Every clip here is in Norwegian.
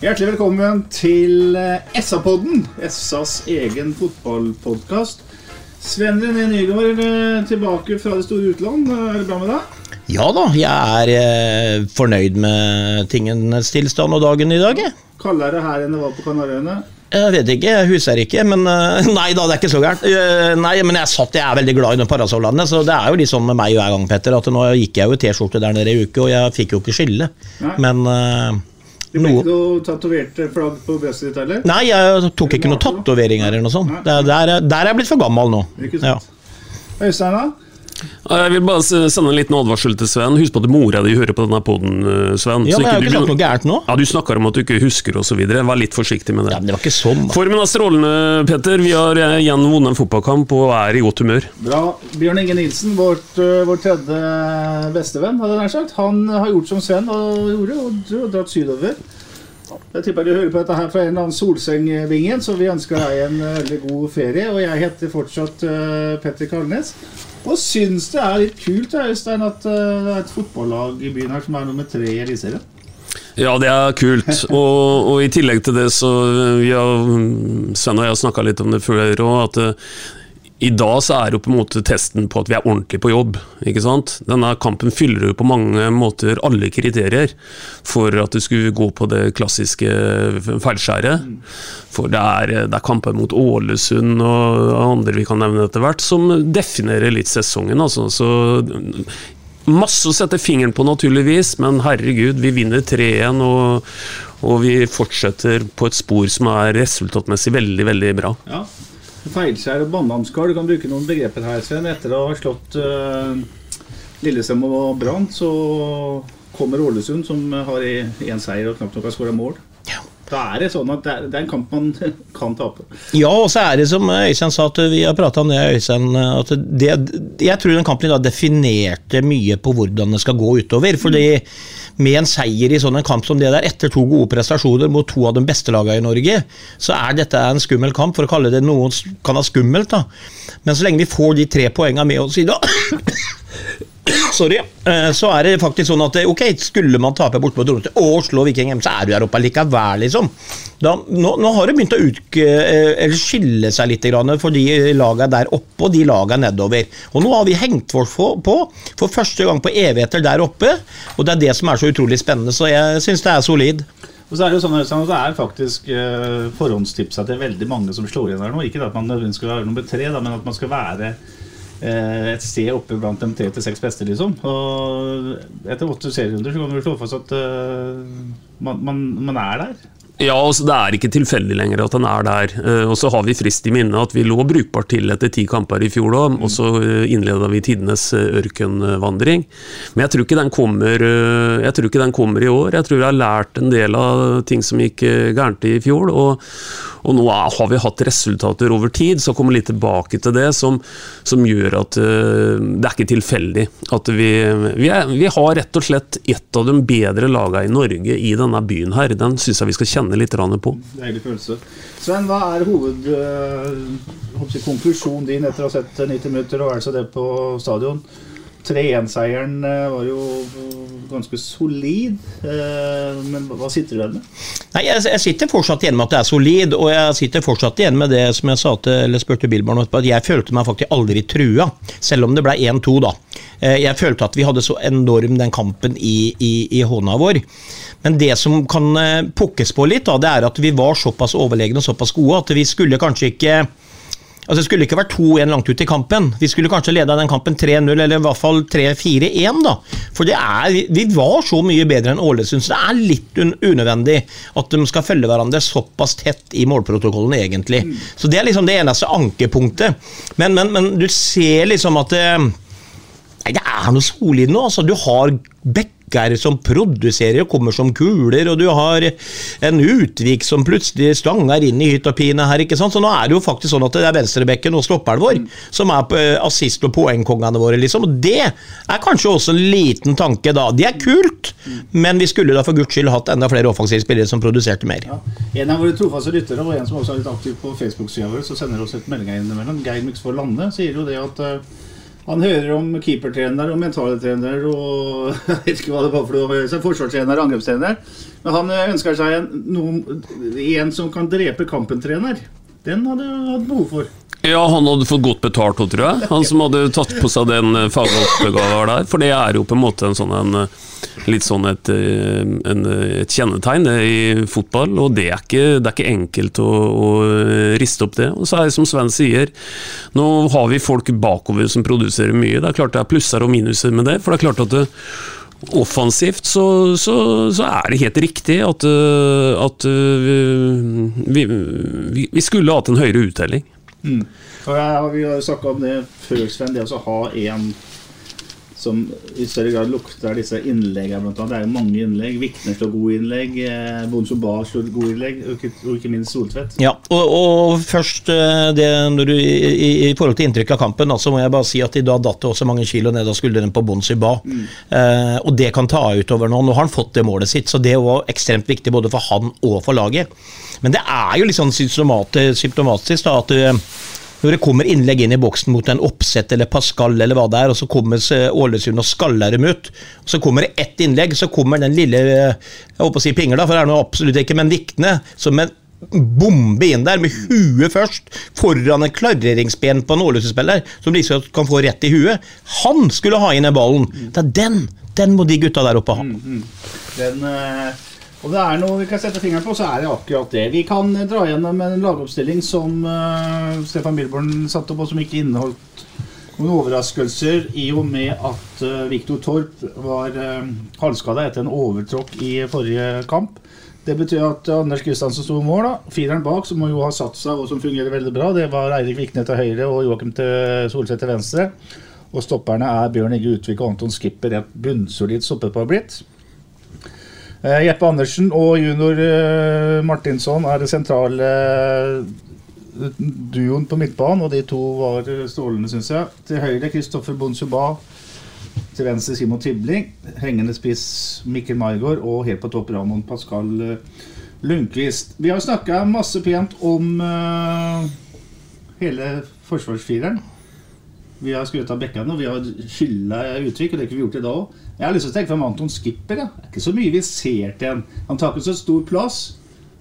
Hjertelig velkommen til eh, SA-podden, SAs egen fotballpodkast. Sven René Nygaard eh, tilbake fra det store utland. Er det bra med deg? Ja da, jeg er eh, fornøyd med tingenes tilstand og dagen i dag. Kaldere her enn det var på Kanariøyene. Jeg vet ikke, jeg husker ikke, men Nei da, det er ikke så gærent. Nei, men jeg satt, jeg er veldig glad i de parasollene, så det er jo litt sånn med meg hver gang, Petter, at nå gikk jeg jo i T-skjorte der nede i uke, og jeg fikk jo ikke skille. Nei. Men Du ble noe ikke noe tatovert flagg på brystet ditt heller? Nei, jeg tok ikke noe tatoveringer eller noe sånt. Der, der, er- der er jeg blitt for gammel nå. Ikke Ja. Øystein, da? Jeg vil bare sende en liten advarsel til Sven. Husk på at mora di hører på denne poden, Sven. ja, men jeg har ikke sagt noe gærent nå. Ja, Du snakker om at du ikke husker osv. Vær litt forsiktig med det. Ja, men det var ikke sånn. Formen er strålende, Petter. Vi har eh, igjen vunnet en fotballkamp og er i godt humør. Bra. Bjørn Inge Nilsen, vårt, eh, vår tredje bestevenn, hadde jeg nær sagt. Han har gjort som Sven og gjorde, og dratt sydover. Jeg tipper du hører på dette her fra en eller annen solsengvingen, så vi ønsker deg en eh, veldig god ferie. Og jeg heter fortsatt eh, Petter Kalnes. Og syns det er litt kult Øystein, at eh, det er et fotballag i byen her som er nummer tre i Eliteserien. Ja, det er kult. Og, og i tillegg til det, så vi har, Sven og jeg har snakka litt om det før og at eh, i dag så er jo på en måte testen på at vi er ordentlig på jobb. ikke sant? Denne kampen fyller jo på mange måter alle kriterier for at du skulle gå på det klassiske feilskjæret. For det er, det er kamper mot Ålesund og andre vi kan nevne etter hvert, som definerer litt sesongen. altså. Så Masse å sette fingeren på, naturligvis, men herregud, vi vinner 3-1, og, og vi fortsetter på et spor som er resultatmessig veldig, veldig bra. Ja. Feilskjær og bananskall, du kan bruke noen begreper her, Sven. Etter å ha slått uh, Lillesand og Brann, så kommer Ålesund, som har én seier og knapt nok har skåra mål. Da er det sånn at det er, det er en kamp man kan tape. Ja, og så er det som Øystein sa, at vi har prata om det, Øystein, at det, jeg tror den kampen i dag definerte mye på hvordan det skal gå utover. fordi med en seier i sånn en kamp som det der, etter to gode prestasjoner mot to av de beste lagene i Norge, så er dette en skummel kamp, for å kalle det noe kan ha skummelt. da. Men så lenge vi får de tre poengene med oss i dag Sorry. eh, Så er det faktisk sånn at eh, ok, skulle man tape borte på Tromsø og slå Viking så er du der oppe likevel, liksom. Da, nå, nå har det begynt å ut, eh, skille seg litt for de lagene der oppe og de lagene nedover. Og nå har vi hengt oss på, for første gang på evigheter der oppe, og det er det som er så utrolig spennende. Så jeg syns det er solid. Og så er Det jo sånn at det er faktisk forhåndstipsa til veldig mange som slår igjen her nå. Ikke at man skal være nummer tre, men at man skal være et sted oppe blant de tre til seks beste, liksom. Og etter åtte serierunder så kan du slå fast at eh, man, man, man er der. Ja, altså Det er ikke tilfeldig lenger at han er der. Eh, og så har vi frist i minne at vi lå brukbart til etter ti kamper i fjor òg, og så eh, innleda vi tidenes eh, ørkenvandring. Men jeg tror, ikke den kommer, jeg tror ikke den kommer i år. Jeg tror jeg har lært en del av ting som gikk gærent i fjor. Og, og nå har vi hatt resultater over tid, så kommer litt tilbake til det, som, som gjør at det er ikke tilfeldig. At vi, vi, er, vi har rett og slett et av de bedre lagene i Norge i denne byen her. Den syns jeg vi skal kjenne litt grann på. Deilig følelse. Sven, hva er hovedkonklusjonen din etter å ha sett 90 minutter og altså det på stadion? 3-1-seieren eh, var jo ganske solid. Eh, Men hva sitter du igjen med? Nei, jeg, sitter fortsatt igjen med at det er solid, og jeg sitter fortsatt igjen med det som jeg sa til, eller spurte Billborn etterpå, at jeg følte meg faktisk aldri trua, selv om det ble 1-2, da. Eh, Jeg følte at vi hadde så enorm den kampen i, i, i hånda vår. Men det som kan pukkes på litt, da, det er at vi var såpass overlegne og såpass gode at vi skulle kanskje ikke Altså Det skulle ikke vært 2-1 langt ut i kampen. Vi skulle kanskje leda den kampen 3-0, eller i hvert fall 3-4-1. da. For det er, vi- var så mye bedre enn Ålesund, så det er litt un unødvendig at de skal følge hverandre såpass tett i målprotokollen, egentlig. Så det er liksom det eneste ankepunktet. Men, men, men du ser liksom at det, Nei, det er noe solid nå. altså Du har bekker som produserer og kommer som kuler, og du har en Utvik som plutselig stanger inn i hytt og pine her. ikke sant? Så nå er det jo faktisk sånn at det er venstrebekken og stopperen vår som er eh, assist- og poengkongene våre, liksom. Og det er kanskje også en liten tanke, da. Det er kult, men vi skulle da for guds skyld hatt enda flere offensive spillere som produserte mer. En av våre trofaste lyttere, og en som også er litt aktiv på Facebook-sida vår, så sender oss et melding her innimellom. Geir Myksvold Lande sier jo det at eh, han hører om keepertrener og mentale-trenere, og jeg vet ikke hva det var for noe, forsvarstrener og angrepstrener. Men han ønsker seg en, noen, en som kan drepe kampen-trener. Den hadde jeg hatt behov for. Ja, han hadde fått godt betalt òg, tror jeg. Han som hadde tatt på seg den eh, fagoppgaven der. For det er jo på en måte en sånn en, eh, litt sånn et, eh, en, et kjennetegn i fotball, og det er ikke, det er ikke enkelt å, å riste opp det. Og så er det som Sven sier, nå har vi folk bakover som produserer mye. Det er klart det er plusser og minuser med det, for det er klart at det, Offensivt så, så, så er det helt riktig at, øh, at øh, vi, vi, vi skulle hatt en høyere uttelling. Mm. Og jeg, vi har jo snakka om det før, Sven. Det å ha en som i større grad lukter disse innleggene. Blant annet. Det er jo mange innlegg. Vikner slår gode innlegg. Bonzo Ba slår gode innlegg. Og ikke, minst Soltvedt. Ja, og, og først eh, det, du, i, i, forhold til inntrykk av kampen, så må jeg bare si at i dag datt det også mange kilo ned av skuldrene på Bonsi Ba. Eh, og det kan ta utover nå. Nå har han fått det målet sitt, så det var ekstremt viktig både for han og for laget. Men det er jo litt sånn symptomatisk da, at du, når det kommer innlegg inn i boksen mot en Oppsett eller Pascal eller hva det er, og så kommer Ålesund og skaller dem ut, så kommer det ett innlegg, så kommer den lille Jeg håper å si pinger, da, for det er noe absolutt ikke, men Vikne som en bombe inn der med huet først, foran en klareringsben på en Ålesund-spiller, som liksom kan få rett i huet. Han skulle ha inn den ballen! Det er den! Den må de gutta der oppe ha. Den, eh, og det er noe vi kan sette fingeren på, så er det akkurat det. Vi kan eh, dra gjennom en lagoppstilling som uh, Stefan Bilborn satte opp, og som ikke inneholdt noen overraskelser, i og med at uh, Viktor Torp var uh, halvskada etter en overtråkk i forrige kamp. Det betyr at Anders Kristiansen sto i mål. da. Fireren bak, som jo ha satt seg, og som fungerer veldig bra, det var Eirik Vikne til høyre og Joakim til Solseth til venstre. Og stopperne er Bjørn Inge Utvik og Anton Skipper, et bunnsolid stoppepar blitt. Eh, Jeppe Andersen og junior eh, Martinsson er det sentrale eh, duoen på midtbanen, og de to var strålende, syns jeg. Til høyre Kristoffer Bonsuba. Til venstre Simon Tibling. Hengende spiss Mikkel Maigård, og helt på topp Ramon Pascal Lundqvist. Vi har snakka masse pent om eh, hele forsvarsfireren. Vi har skrøt av bekkene, og vi har hylla uttrykk, og det ikke vi gjort i dag òg. Jeg har lyst til å tenke fram Anton Skipper. Ja. Det er ikke så mye vi ser til han. Han tar ikke så stor plass,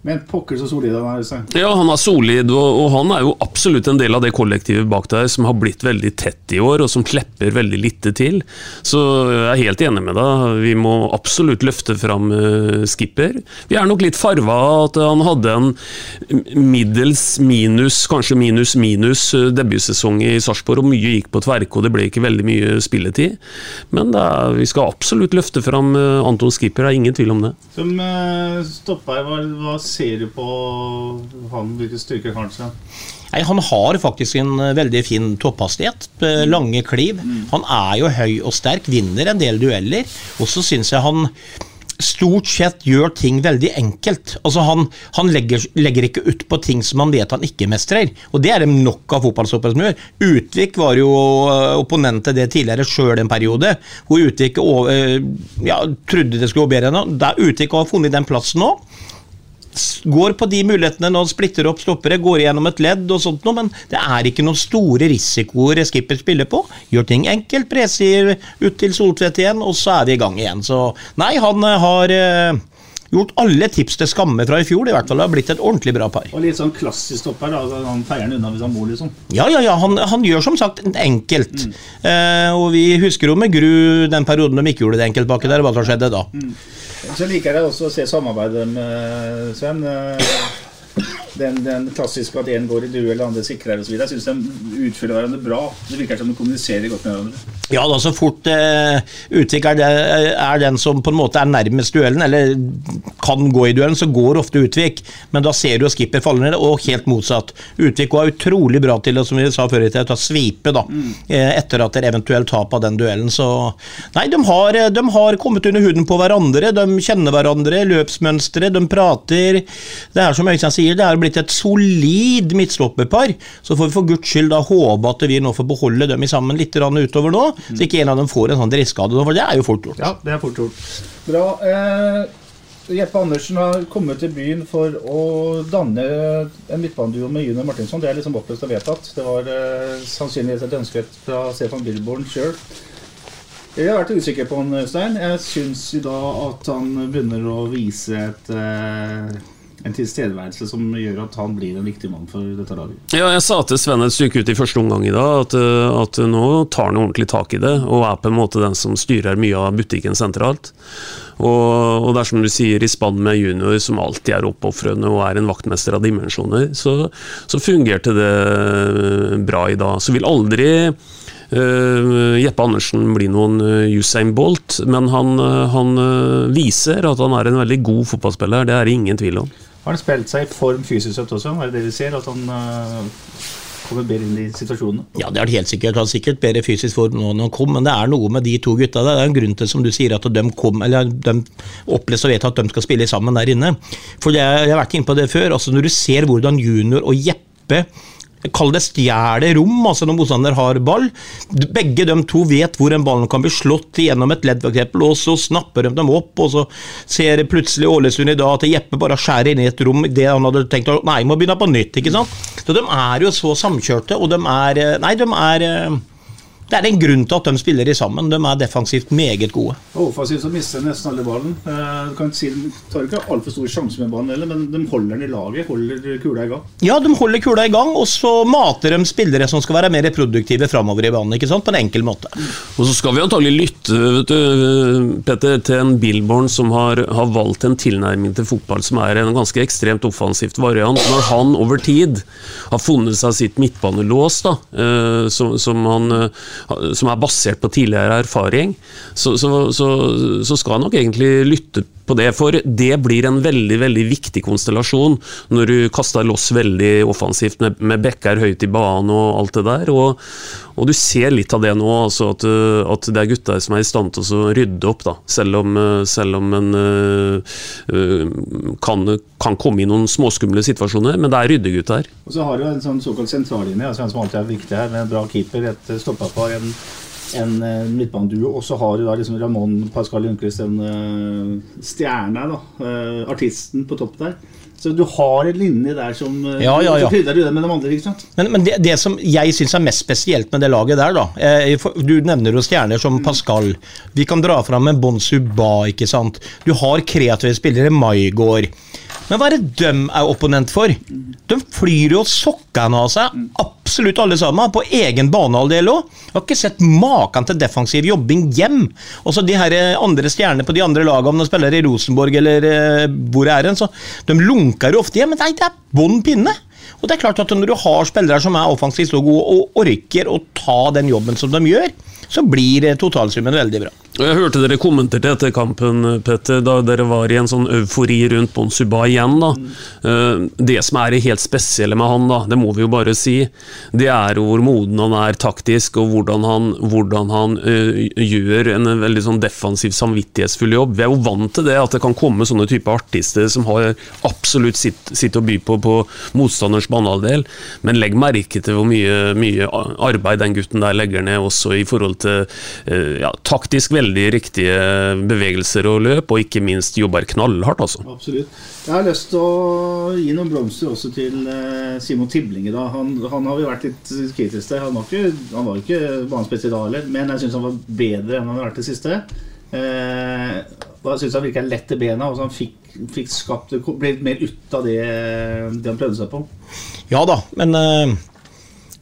men pokker så solid han er. altså. Ja, han er solid, og, og han er jo absolutt en del av det kollektivet bak der som har blitt veldig tett i år, og som klepper veldig lite til. Så jeg er helt enig med deg. Vi må absolutt løfte fram uh, Skipper. Vi er nok litt farva av at han hadde en middels minus, kanskje minus minus uh, debutsesong i Sarpsborg, og mye gikk på tverke, og det ble ikke veldig mye spilletid. Men er, vi skal absolutt løfte fram uh, Anton Skipper, det er ingen tvil om det. Som stopper, var, hva ser du på han? Hvilke styrker seg? Nei, Han har faktisk en eh, veldig fin topphastighet. eh, Lange kliv. Han er jo høy og sterk, vinner en del dueller. Og så syns jeg han stort sett gjør ting veldig enkelt. Altså Han, han legger, legger ikke ut på ting som han vet han ikke mestrer. Og det er det nok av fotballstoppere som gjør. Utvik var jo eh, opponent til det tidligere sjøl en periode, hvor Utvik ja, trodde det skulle gå bedre enn Da Utvik har funnet den plassen nå, går på de mulighetene når han splitter opp stoppere, går gjennom et ledd og sånt noe, men det er ikke noen store risikoer skipper spiller på. Gjør ting enkelt, preser ut til Soltvedt igjen, og så er vi i gang igjen. Så nei, han eh, har eh, gjort alle tips til skamme fra i fjor, i hvert fall. Har blitt et ordentlig bra par. Og litt sånn klassisk stopper, da. altså, Han feier den unna hvis han bor, liksom. Ja, ja, ja, han, han gjør som sagt enkelt. Eh, og vi husker jo med gru den perioden de ikke gjorde det enkelt baki der, hva som skjedde da. Så liker jeg også å se samarbeidet med Sven. Eh, Den, den klassiske at én går i duell, andre sikrer osv. Jeg syns de utfyller hverandre bra. Det virker som de kommuniserer godt med hverandre. Ja, da så fort eh, Utvik er, den som på en måte er nærmest duellen, eller kan gå i duellen, så går ofte Utvik. Men da ser du at skipper faller ned, og helt motsatt. Utvik var utrolig bra til å som vi sa før i tida, svipe da, mm. etter at det eventuelt tap av den duellen. Så nei, de har, de har kommet under huden på hverandre. De kjenner hverandre, løpsmønstre, de prater. Det er som Øystein sier, det er blitt et solid midtstopperpar. Så får vi for guds skyld da håpe at vi nå får beholde dem i sammen litt utover nå, så ikke en av dem får en sånn drittskade, for det er jo fort gjort. Ja, det er fort gjort. Bra. Eh, Jeppe Andersen har kommet til byen for å danne en midtbaneduo med Junior Martinsson. Det er liksom oppløst og vedtatt. Det var eh, sannsynligvis et ønske fra Stefan Billborn sjøl. Jeg har vært usikker på han, Øystein. Jeg syns i dag at han begynner å vise et, eh, en tilstedeværelse som gjør at han blir en viktig mann for dette laget. Ja, jeg sa til Sven et stykke ut i første omgang i dag at, uh, at nå tar han ordentlig tak i det, og er på en måte den som styrer mye av butikken sentralt. Og, og det du sier, i spann med junior, som alltid er oppofrende og er en vaktmester av dimensjoner, så, så fungerte det uh, bra i dag. Så vil aldri Uh, Jeppe Andersen blir noen Usain Bolt, men han, han viser at han er en veldig god fotballspiller. Det er det ingen tvil om. Har han spilt seg i form fysisk sett også? Er det det vi ser? At han uh, kommer bedre inn i situasjonene? Ja, det er helt sikkert. Han har sikkert bedre fysisk form nå enn han kom, men det er noe med de to gutta. Det er en grunn til, som du sier, at de kom, eller de oppleves og vet at de skal spille sammen der inne. For jeg, jeg har vært inne på det før. altså Når du ser hvordan Junior og Jeppe Kall det stjeler rom, altså når motstander har ball. Begge de to vet hvor en ball kan bli slått gjennom et ledd, eksempel, og så snapper de dem opp, og så ser plutselig Ålesund i dag at Jeppe bare skjærer inn i et rom det han hadde tenkt Nei, må begynne på nytt, ikke sant. Så de er jo så samkjørte, og de er Nei, de er det er en grunn til at de spiller i sammen. De er defensivt meget gode. Offensivt så mister de nesten alle ballen. Eh, Du kan si De tar ikke altfor stor sjanse med ballen, heller, men de holder den i laget. Holder kula i gang. Ja, de holder kula i gang, og så mater de spillere som skal være mer produktive framover i banen. ikke sant? På en enkel måte. Og så skal vi antagelig lytte vet du, Petter, til en Billborn som har, har valgt en tilnærming til fotball som er en ganske ekstremt offensivt variant. Når han over tid har funnet seg sitt midtbanelås, da, eh, som, som, han, eh, som er basert på tidligere erfaring, så, så, så, så skal nok egentlig lytte på det. For det blir en veldig veldig viktig konstellasjon når du kaster loss veldig offensivt med, med bekker høyt i banen og alt det der. Og, og du ser litt av det nå, altså at, uh, at det er gutter som er i stand til å rydde opp. da, Selv om, uh, selv om en uh, kan, kan komme i noen småskumle situasjoner, men det er ryddegutter. Og så har du en sånn såkalt sentrallinje, altså, som alltid er viktig her, med en bra keeper, et stoppapar, en, en eh, midtbaneduo, og så har du da liksom Ramón Pascal Lundqvist, en uh, stjerne, da, Uh, artisten på topp der. Så du har en linje der som eh, Ja, ja, ja. Så krydrer du det med de andre, ikke sant? Men, men det, det som jeg syns er mest spesielt med det laget der, da eh, Du nevner jo stjerner som Pascal. Vi kan dra fram en Bon Suba, ikke sant. Du har kreative spillere, Maigård. Men hva er det de er opponent for? De flyr jo sokkene av seg, absolutt alle sammen, på egen banehalvdel òg. Har ikke sett maken til defensiv jobbing hjem. Og så de her eh, andre stjernene på de andre lagene, om de spiller i Rosenborg eller eh, hvor det er hen, så de lunker jo ofte hjem. Men nei, det er bånn pinne. Og det er klart at Når du har spillere som er offensivt så gode og orker å ta den jobben som de gjør, så blir eh, totalsummen veldig bra. Jeg hørte dere kommenterte etter kampen, Petter, da dere var i en sånn eufori rundt Bon Suba igjen. da. Eh, Det som er det helt spesielle med han, da, det må vi jo bare si, det er hvor moden han er taktisk, og hvordan han, hvordan han uh, gjør en veldig sånn defensiv, samvittighetsfull jobb. Vi er jo vant til det, at det kan komme sånne typer artister som har absolutt sitt, sitt å by på på motstanders Anders banehalvdel, men legg merke til hvor mye, mye arbeid den gutten der legger ned, også i forhold til eh, ja, taktisk veldig riktige bevegelser og løp, og ikke minst jobber knallhardt, altså. Absolutt. Jeg har lyst til å gi noen blomster også til eh, Simon Tiblinge. da. Han, han har vi vært litt kritisk til. Han var ikke, han var ikke banens beste i dag heller, men jeg syns han var bedre enn han har vært det siste. Eh, jeg syns han virka lett i bena, og så han fikk, fikk skapt ble litt mer ut av det, det han prøvde seg på. Ja da, men eh,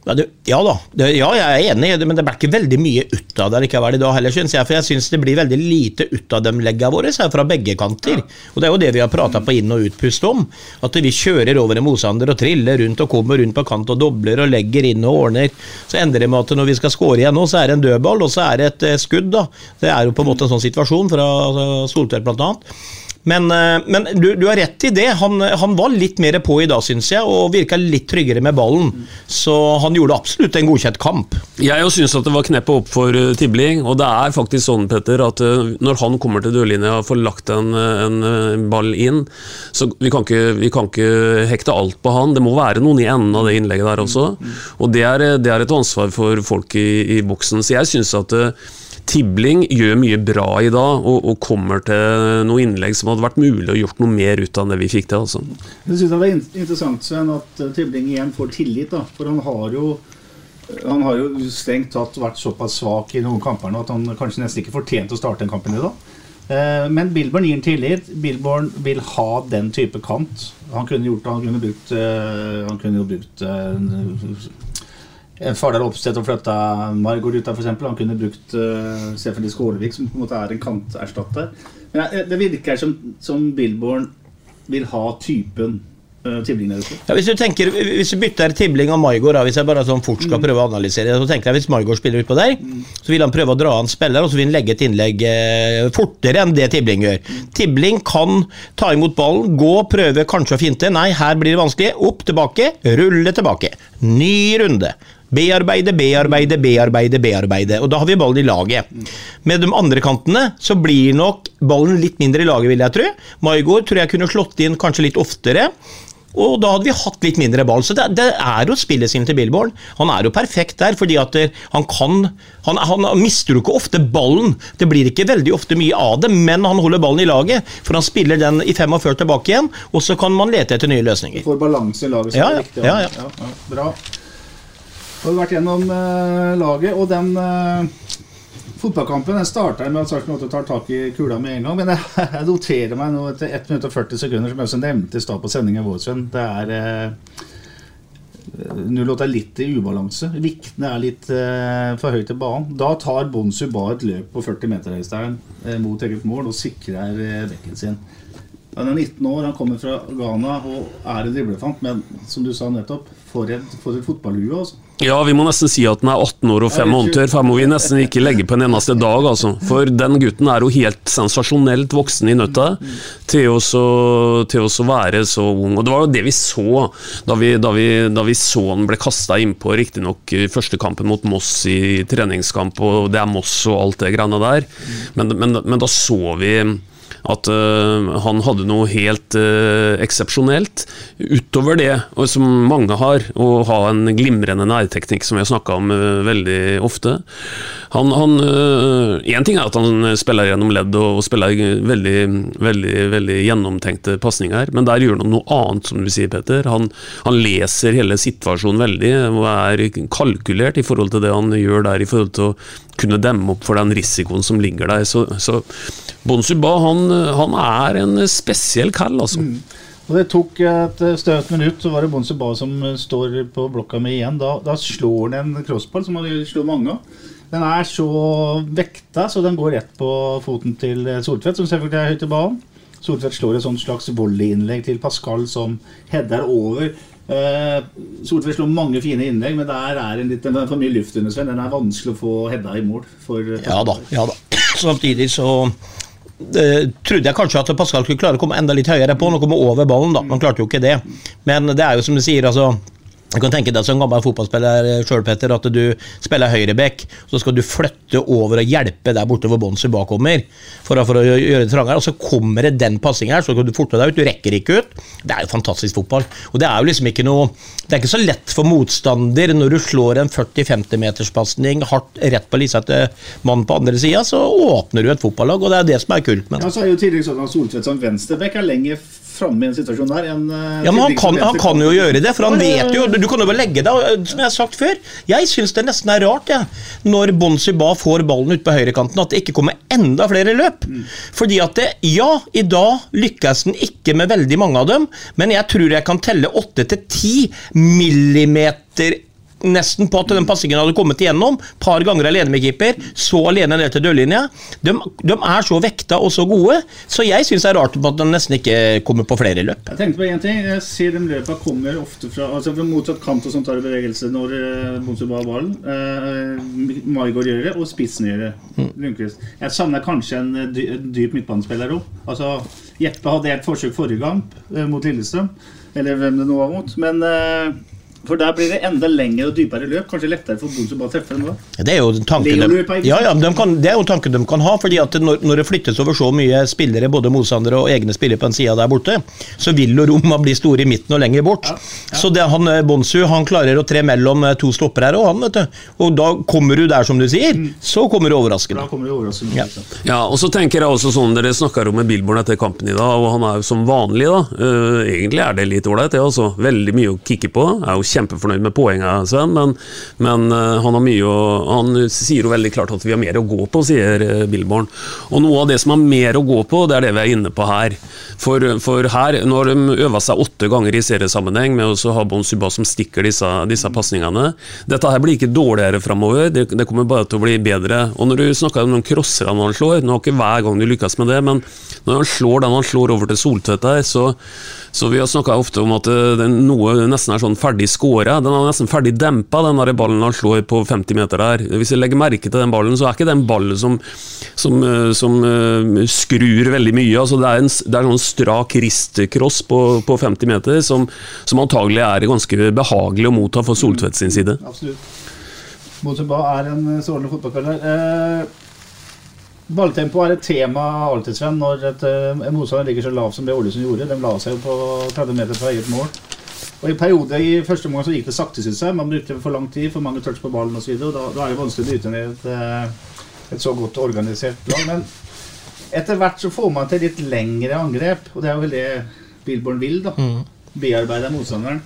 ja, da, det, ja, jeg er enig, men det blir ikke veldig mye ut av det likevel i dag heller, synes jeg. For jeg syns det blir veldig lite ut av de leggene våre her fra begge kanter. Og det er jo det vi har prata på inn- og utpust om. At vi kjører over en motstander og triller rundt og kommer rundt på kant og dobler og legger inn og ordner. Så ender det med at når vi skal score igjen nå, så er det en dødball, og så er det et eh, skudd, da. Det er jo på en måte en sånn situasjon fra altså, Soltvedt blant annet. Men, eh, men du, du, har rett i det. Han, han var litt mer på i dag, syns jeg, og virka litt tryggere med ballen. Så han gjorde absolutt en godkjent kamp. Jeg syns at det var kneppet opp for uh, Tibling, og det er faktisk sånn, Petter, at uh, når han kommer til dørlinja og får lagt en, en, ball inn, så vi kan, ikke, vi kan, ikke, hekte alt på han. Det må være noen i enden av det innlegget der også. Og det er, det er et ansvar for folk i, i boksen. Så jeg syns at Tibling gjør mye bra i dag, og, og, kommer til noe innlegg som hadde vært mulig å gjort noe mer ut av det vi fikk til. Altså. Jeg synes det var interessant Sven, at eh, Tibling igjen får tillit. Da, for han har jo han har jo strengt tatt vært såpass svak i noen kamper nå at han kanskje nesten ikke fortjente å starte en kamp i dag. Eh, men Billborn gir ham tillit. Billborn vil ha den type kant. Han kunne gjort Han kunne brukt, eh, han kunne jo brukt en Fardal Opseth og flytta Margot ut der, f.eks. Han kunne brukt uh, Stephanie Skålevik, som på en måte er en kanterstatter. Men det virker som, som Billborn vil ha typen ute. Ja, hvis du tenker, hvis du bytter Tibling og Maigård, hvis jeg bare sånn fort skal mm. prøve å analysere så tenker jeg hvis Maigård spiller utpå der, mm. så vil han prøve å dra an spiller, og så vil han legge et innlegg eh, fortere enn det Tibling gjør. Mm. Tibling kan ta imot ballen, gå, prøve kanskje å finte. Nei, her blir det vanskelig. Opp, tilbake, rulle tilbake. Ny runde. Bearbeide, bearbeide, bearbeide, bearbeide. Og da har vi ballen i laget. Med de andre kantene så blir nok ballen litt mindre i laget, vil jeg tro. Maigård tror jeg kunne slått inn kanskje litt oftere. Og da hadde vi hatt litt mindre ball. Så det, det er jo spillet sin til Billborn. Han er jo perfekt der, fordi at han kan han, han, mister jo ikke ofte ballen. Det blir ikke veldig ofte mye av det, men han holder ballen i laget. For han spiller den i 45 tilbake igjen, og så kan man lete etter nye løsninger. For balanse i laget, så ja, er det viktig. Ja, ja. ja, bra har vi vært gjennom uh, laget, og den uh, fotballkampen den starta med at Sarpsborg tar tak i kula med en gang. Men jeg, jeg noterer meg nå etter 1 minutt og 40 sekunder, som jeg også nevnte i stad på sendinga vår. Det er Nå låter jeg litt i ubalanse. Viktene er litt uh, for høyt til banen. Da tar Bonsu ba et løp på 40 meter Øystein, uh, mot eget mål og sikrer uh, bekken sin. Han er 19 år, han kommer fra Ghana og er en driblefant, men som du sa nettopp, for et, for et fotballhue. Altså. Ja, vi må nesten si at han er 18 år og 5 måneder, for her må vi nesten ikke legge på en eneste dag. Altså. For den gutten er jo helt sensasjonelt voksen i nøtta til å, til å være så ung. Og det var jo det vi så da vi, da vi, da vi så han ble kasta innpå, riktignok i første kampen mot Moss i treningskamp, og det er Moss og alt det greiene der, men, men, men da så vi at uh, han hadde noe helt uh, eksepsjonelt. Utover det, som mange har, å ha en glimrende nærteknikk, som vi har snakka om uh, veldig ofte. Han, han en ting er at han spiller gjennom ledd og, spiller veldig, veldig, veldig gjennomtenkte pasninger, men der gjør han noe annet, som du sier, Petter. Han, han leser hele situasjonen veldig og er kalkulert i forhold til det han gjør der, i forhold til å kunne demme opp for den risikoen som ligger der. Så, så Bonsuba han, han, er en spesiell kall, altså. Mm. Og Det tok et støt minutt, så var det Bonsuba som står på blokka mi igjen. Da, da slår han en crossball, som han slår mange av. Den er så vekta, så den går rett på foten til Soltvedt, som selvfølgelig er høyt i banen. Soltvedt slår et sånt slags volleyinnlegg til Pascal, som header over. Uh, Soltvedt slår mange fine innlegg, men der er en litt, den er for mye luft under seg. Den er vanskelig å få heada i mål. For, ja da, ja da. Samtidig så uh, trodde jeg kanskje at Pascal skulle klare å komme enda litt høyere på og komme over ballen. da, Han klarte jo ikke det. Men det er jo som du sier, altså Du kan tenke deg som gammel fotballspiller selv, Petter, at du spiller høyreback, så skal du flytte over og hjelpe der borte hvor Bonsi bakkommer. for, for å gjøre det trangere, og så kommer det den passingen her, så skal du forte deg ut, du rekker ikke ut. Det er jo fantastisk fotball. Og det er jo liksom ikke noe Det er ikke så lett for motstander når du slår en 40-50 meters pasning hardt rett på lisa til mannen på andre sida, så åpner du et fotballag, og det er det som er kult med det. Ja, så er jo tidligere sånn at Soltvedt som venstreback er lenger framme i en situasjon der enn eh, Ja, men han kan, han kan jo gjøre det, for han vet jo Du kan jo bare legge deg, som jeg har sagt før. Jeg syns det nesten er rart, jeg, når Bonsi Ba får ballen ut på høyrekanten, at det ikke kommer enda flere løp. Fordi at det, ja, i dag lykkes den ikke med veldig mange av dem, men jeg tror jeg kan telle åtte til ti millimeter Nesten på at den passingen hadde kommet igjennom. Par ganger alene med keeper, så alene ned til dørlinja. De, de er så vekta og så gode, så jeg syns det er rart at de nesten ikke kommer på flere løp. Jeg tenkte på en ting. Jeg ser de løpa kommer ofte fra altså fra motsatt kant og sånt tar i bevegelse når uh, Bonsuba har ballen. Eh, Maigård gjør det, og spissen gjør det. Mm. Lundqvist. Jeg savner kanskje en, eh, dyp midtbanespiller òg. Altså, Jeppe hadde et forsøk forrige kamp eh, mot Lillestrøm, eller hvem det nå var mot. Men eh, for der blir det enda lengre og dypere løp. Kanskje lettere for Bonsuba å treffe enn da. Det er jo en tanke de, ja, ja, de kan, det er jo tanken de kan ha. fordi at når, når det flyttes over så mye spillere, både motstandere og egne spillere på en side der borte, så vil jo Roma bli store i midten og lenger bort. Så det, han, eh, Bonsu han klarer å tre mellom eh, to stopper her, og han, vet du. Og da kommer du der, som du sier, så kommer du overraskende. Da kommer du overraskende. Ja. Ja, og så tenker jeg også sånn Dere snakker om Billborn etter kampen i dag, og han er jo som vanlig, da. Uh, egentlig er det litt ålreit, det, altså. Veldig mye å kikke på. Er jo kjempefornøyd med poenget, Sven, men, men eh, han å Han sier jo veldig klart at vi har mer å gå på, sier uh, Billborn. Og noe av det som har mer å gå på, det er det vi er inne på her. For, for her, når de øver seg åtte ganger i seriesammenheng med å ha Bon Suba som stikker disse, disse pasningene Dette her blir ikke dårligere framover, det, det kommer bare til å bli bedre. Og når du snakker om de crosserne han slår, nå har ikke hver gang du lykkes med det, men når han slår den han slår over til Soltvedt der, så, så vi har snakka ofte om at eh, den noe nesten er sånn ferdig skåra. Den er nesten ferdig dempa, den der ballen han slår på 50 meter der. Hvis jeg legger merke til den ballen, så er ikke den ballen som, som, eh, som eh, skrur veldig mye. Altså det er en, det er sånn strak ristcross på, på 50 meter som, som antagelig er ganske behagelig å motta for Soltvedt sin side. Absolutt. Bonsuba er en strålende fotballspiller. Eh, Balltempo er et tema alltid, Sven, når et, eh, en motstander ligger så lav som det Ålesund gjorde. De la seg jo på 30 meter fra eget mål. Og I perioder i første omgang så gikk det sakte, syns jeg. Man brukte for lang tid, for mange touch på ballen osv. Da, da er det vanskelig å bryte ned et, eh, et så godt organisert lag. Men etter hvert så får man til litt lengre angrep, og det er jo det Billborn vil. da Bearbeide motstanderen.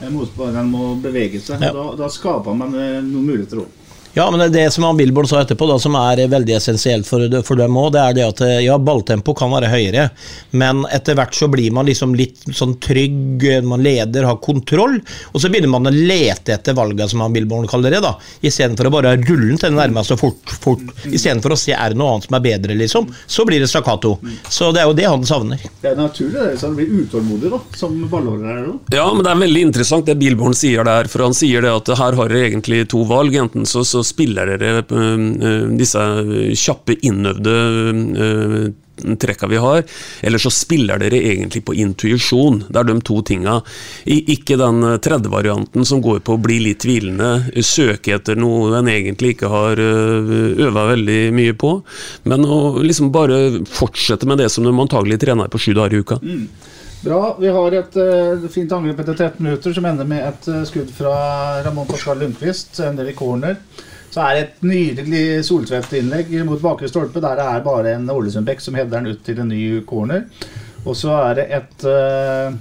Eh, Motstanderen må bevege seg. Ja. Da, da skaper man noen muligheter òg. Ja, men det, som han Billborn sa etterpå, da, som er veldig essensielt for, for dem òg, det er det at ja, balltempo kan være høyere, men etter hvert så blir man liksom litt sånn trygg, man leder, har kontroll, og så begynner man å lete etter valget, som han Billborn kaller det, da, istedenfor å bare rulle den til den nærmeste fort, fort, istedenfor å se er det noe annet som er bedre, liksom, så blir det stakkato. Så det er jo det han savner. Det er naturlig, det, så han blir utålmodig da, som ballholder her nå. Ja, men det er veldig interessant det Billborn sier der, for han sier det at her har dere egentlig to valg. Enten så, så spiller dere øh, øh, disse kjappe, innøvde øh, trekka vi har, eller så spiller dere egentlig på intuisjon. Det er de to tinga. Ikke den tredje varianten som går på å bli litt tvilende, søke etter noe en egentlig ikke har øva veldig mye på, men å liksom bare fortsette med det som de antagelig trener på sju dager i uka. Bra. Vi har et uh, fint angrep etter 13 minutter som ender med et uh, skudd fra Ramón Pascal Lundqvist. Ender i corner. Så er det et nydelig Soltvedt-innlegg mot bakre stolpe, der det er bare en Ålesund-bekk som header den ut til en ny corner. Og så er det et, eh,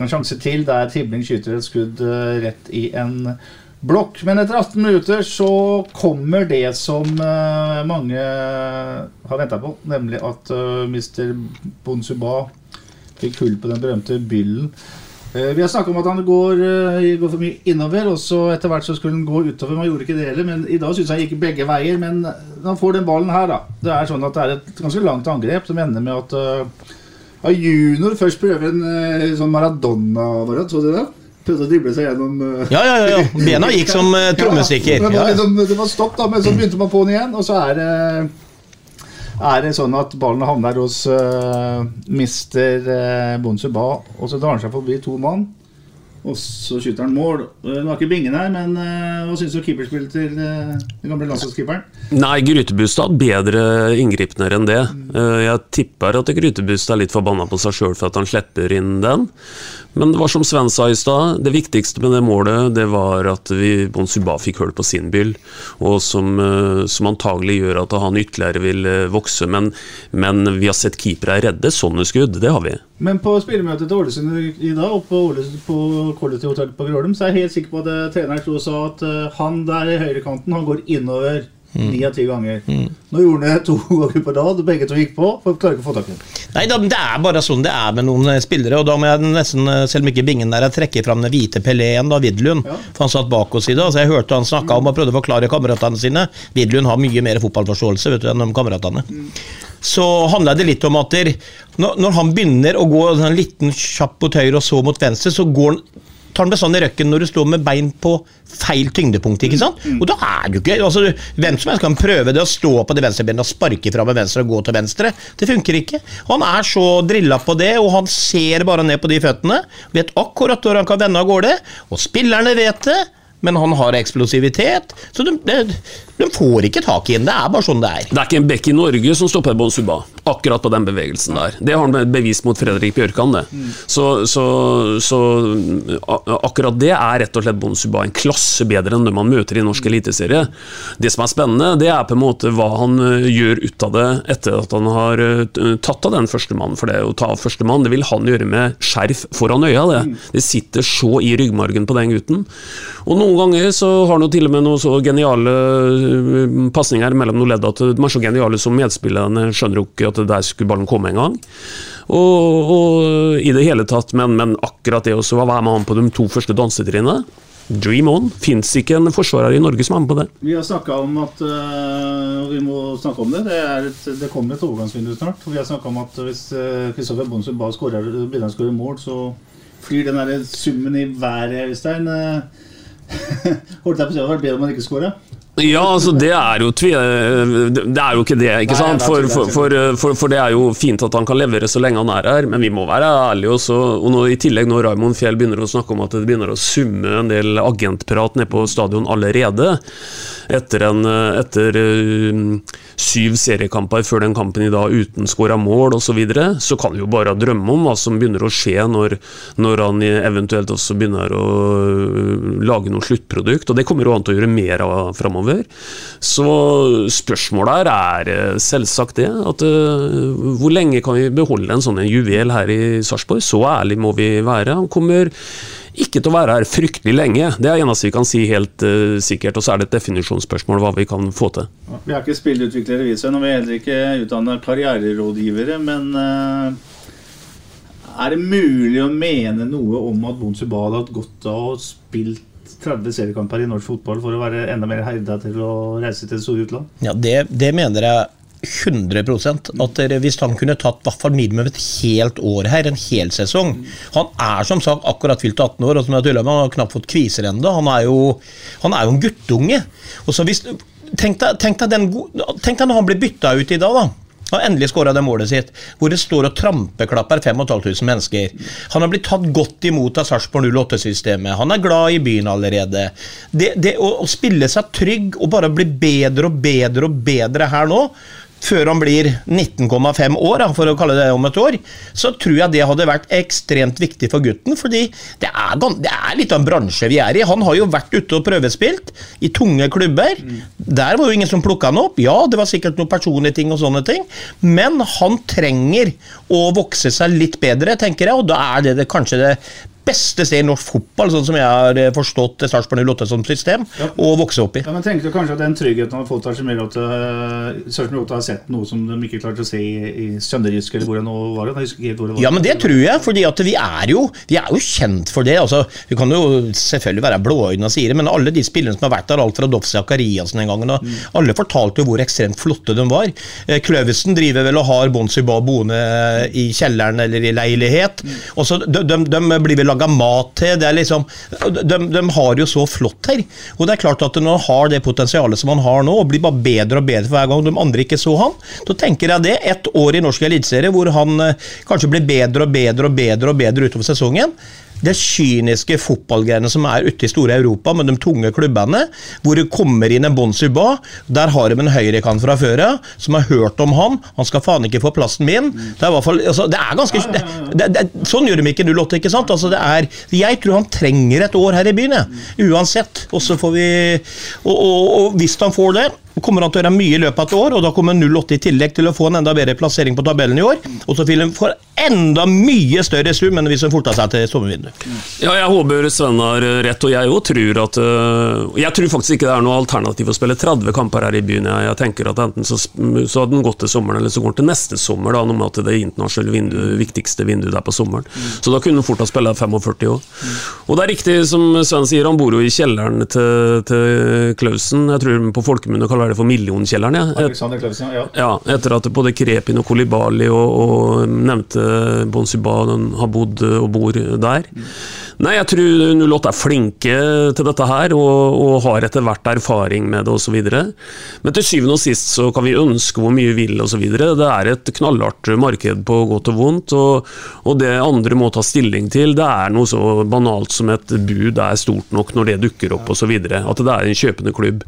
en sjanse til der Tibling skyter et skudd eh, rett i en blokk. Men etter 18 minutter så kommer det som eh, mange har venta på, nemlig at uh, Mr. Bonsuba fikk hull på den berømte byllen. Eh, vi har snakka om at han går, eh, går for mye innover, og så etter hvert så skulle han gå utover. Man gjorde ikke det heller, men i dag syns jeg gikk begge veier. Men når han får den ballen her, da. Det er sånn at det er et ganske langt angrep som ender med at ja, Junior først prøver en sånn Maradona-variant, så du det? Prøvde å drible seg gjennom Ja, ja, ja, bena gikk som eh, trommestikker. Ja, det, var liksom, det var stopp, da, men så begynte man på'n igjen, og så er det er det sånn at ballen havner hos uh, mister uh, Bonsuba, og så drar han seg forbi to mann. Og så skyter han mål. Eh, Nå er ikke Bingen her, men eh, hva syns du om keeperspillet til eh, den gamle landslagskeeperen? Nei, Grytebustad bedre inngripner enn det. Jeg tipper at Grytebustad er litt forbanna på seg sjøl for at han slipper inn den. Men det var som Sven sa i stad, det viktigste med det målet det var at vi Bon Suba fikk hull på sin bil, og som, som antagelig gjør at han ytterligere vil vokse. Men, men vi har sett keepere redde sånne skudd, det har vi. Men på spillemøtet til Ålesund i dag, og på, på Quality Hotel på Grålum, så er jeg helt sikker på at eh, treneren sto og sa at uh, han der i høyrekanten, han går innover ni av ti ganger. Nå gjorde han det to ganger på rad, begge to gikk på, for klarer ikke å få tak i. Nei, da, Det er bare sånn det er med noen eh, spillere. og da må jeg nesten, Selv om ikke Bingen der, jeg trekker fram den hvite Peléen, da, Vidlund. Ja. For han satt bak oss i dag. så jeg hørte han snakka om og prøvde å forklare kameratene sine. Vidlund har mye mer fotballforståelse vet du, enn de kameratene. Så handler det litt om at der, når, han begynner å gå en liten kjapp mot høyre og så mot venstre, så går han tar sånn bestandig røkken når du står med bein på feil tyngdepunkt. ikke sant? Og da er du ikke altså, Hvem som helst kan prøve det å stå på det venstre benet og sparke fra med venstre og gå til venstre. Det funker ikke. Han er så drilla på det, og han ser bare ned på de føttene. Vet akkurat hvor han kan vende av gårde. Og spillerne vet det, men han har eksplosivitet. Så de, de, de får ikke tak i ham. Det er bare sånn det er. Det er ikke en bekk i Norge som stopper Bon Suba, akkurat på den bevegelsen der. Det har han bevist mot Fredrik Bjørkan, det. Så, så, så akkurat det er rett og slett Bon Suba en klasse bedre enn det man møter i norsk eliteserie. Det som er spennende, det er på en måte hva han eh, gjør ut av det etter at han har eh, tatt av den førstemannen. For det å ta av førstemann, det vil han gjøre med skjerf foran øya, det. Det sitter så i ryggmargen på den gutten. Og noen ganger så har han til og med noen så geniale uh, pasninger mellom noen ledd at de er så geniale som medspillerne skjønner jo ikke at der skulle ballen komme en gang. Og, og i det hele tatt, men, men akkurat det også, hva er med han på de to første dansetrinnene? Dream on. Fins ikke en forsvarer i Norge som er med på det. Vi har snakka om at øh, Vi må snakke om det. Det, et, det kommer et overgangsvindu snart. Vi har snakka om at hvis Kristoffer Bonsen bare skårer, begynner å skåre mål, så flyr den der summen i været, Øystein. Eh, Holdt jeg på å si det hadde vært bedre om han ikke skåra. Ja, altså det er jo. Det er jo ikke det, ikke sant? For, for, for, for, det er jo fint at han kan levere så lenge han er her, men vi må være ærlige også. Og nå, i tillegg når Raymond Fjell begynner å snakke om at det begynner å summe en del agentprat nede på stadion allerede, etter, en, etter eh, syv seriekamper før den kampen i dag uten skåra mål osv., så, videre, så kan vi jo bare drømme om hva som begynner å skje når, når han eventuelt også begynner å øh, lage noe sluttprodukt, og det kommer jo an til å gjøre mer av framover. Så spørsmålet her er eh, selvsagt det, at uh, hvor lenge kan vi beholde en sånn juvel her i Sarpsborg? Så ærlig må vi være. Han kommer ikke til å være her fryktelig lenge, det er eneste vi kan si helt uh, sikkert. Og så er det et definisjonsspørsmål hva vi kan få til. Vi er ikke spilleutviklere, vi, Sven, og vi er heller ikke utdanna karriererådgivere. Men uh, er det mulig å mene noe om at Bon Subal har godt av å spilt 30 seriekamper i norsk fotball for å være enda mer herda til å reise til det store utland? Ja, det, det mener jeg 100% at Hvis han kunne tatt hvert fall minimum et helt år her, en hel sesong Han er som sagt akkurat fylt 18 år, og som jeg tuller med, han har knapt fått kviser ennå. Han, er jo- han er jo en guttunge. Og så hvis, tenk, deg, tenk, deg den, tenk deg når han blir bytta ut i dag, da. Har endelig skåra det målet sitt, hvor det står og trampeklapper 5500 mennesker. Han har blitt tatt godt imot av Sarpsborg 08-systemet. Han er glad i byen allerede. Det, det å, å spille seg trygg og bare bli bedre og bedre og bedre her nå, før han blir 19,5 år, for å kalle det om et år, så tror jeg det hadde vært ekstremt viktig for gutten. fordi det er, det er litt av en bransje vi er i. Han har jo vært ute og prøvespilt i tunge klubber. Der var jo ingen som plukka han opp. Ja, det var sikkert noen personlige ting og sånne ting, men han trenger å vokse seg litt bedre, tenker jeg, og da er det, det kanskje det beste sted i norsk fotball, sånn som jeg har eh, forstått Sarpsborg 08 som system, å vokse opp i. Ja, men tenker du kanskje at den tryggheten har fått uh, Sarpsborg 08 har sett noe som de ikke klarte å se i, i Sønderjysk, eller hvor det nå var? Jeg husker ikke hvor det var. Ja, men det tror jeg, fordi at vi er jo, vi er jo kjent for det. altså, Vi kan jo selvfølgelig være blåøyne og si det, men alle de spillerne som har vært der, alt fra Dovse Akariassen den gangen, og alle fortalte jo hvor ekstremt flotte de var. Eh, Kløvesen driver vel og har Bonsiba boende i kjelleren eller i leilighet. og så de, de, de blir vel laga mat til. det er liksom, de, de har jo så flott her. Og det er klart at når han har det potensialet som han har nå, og blir bare bedre og bedre for hver gang de andre ikke så han, da tenker jeg det. Ett år i norsk eliteserie hvor han eh, kanskje blir bedre og bedre og bedre og bedre utover sesongen. Det kyniske fotballgreiene som er ute i store Europa, med de tunge klubbene, hvor det kommer inn en Bon Ba. Der har de en høyrekant fra før av, som har hørt om han. Han skal faen ikke få plassen min. Det er fall, altså, det er ganske det, det, Sånn gjør de ikke 08, ikke sant? Altså, er, jeg tror han trenger et år her i byen, jeg. Uansett. Og så får vi og, og, og hvis han får det kommer han til å gjøre mye i løpet av et år, og da kommer 08 i tillegg til å få en enda bedre plassering på tabellen i år. Og så vil han få enda mye større sum enn hvis han forta seg til sommervinduet. Ja, jeg håper Sven har rett, og jeg òg tror at uh, Jeg tror faktisk ikke det er noe alternativ å spille 30 kamper her i byen. Jeg, tenker at enten så, så hadde den gått til sommeren, eller så går den til neste sommer, da, noe med at det internasjonale vinduet, viktigste vinduet der på sommeren. Mm. Så da kunne han fort ha spilt 45 år. Mm. Og det er riktig som Sven sier, han bor jo i kjelleren til, til Klausen. Jeg tror på folkemunne kaller det for Millionkjelleren. Ja. Et, ja. ja. Etter at både Krepin og Kolibali og, og nevnte Bonsuba har bodd og bor der. Mm. Nei, jeg tror 08 er flinke til dette her, og, og har etter hvert erfaring med det osv. Men til syvende og sist så kan vi ønske hvor mye vi vil osv. Det er et knallhardt marked på godt og vondt, og, og, det andre må ta stilling til, det er noe så banalt som et bud er stort nok når det dukker opp osv. At det er en kjøpende klubb.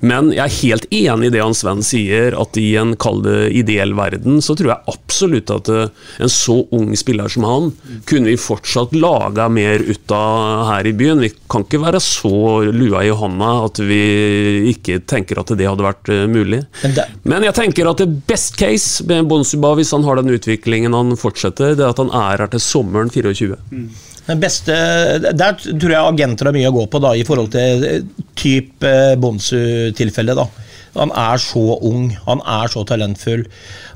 Men jeg er helt enig i det han Sven sier, at i en kald ideell verden, så tror jeg absolutt at eh, en så ung spiller som han, kunne vi fortsatt laga mer ut av her i byen. Vi kan ikke være så lua i hånda at vi ikke tenker at det hadde vært eh, mulig. Men jeg tenker at det best case med Bonsuba, hvis han har den utviklingen han fortsetter, det er at han er her til sommeren 24. Den beste, Der tror jeg agenter har mye å gå på da, i forhold til eh, type eh, Bonsu-tilfelle. da. Han er så ung, han er så talentfull.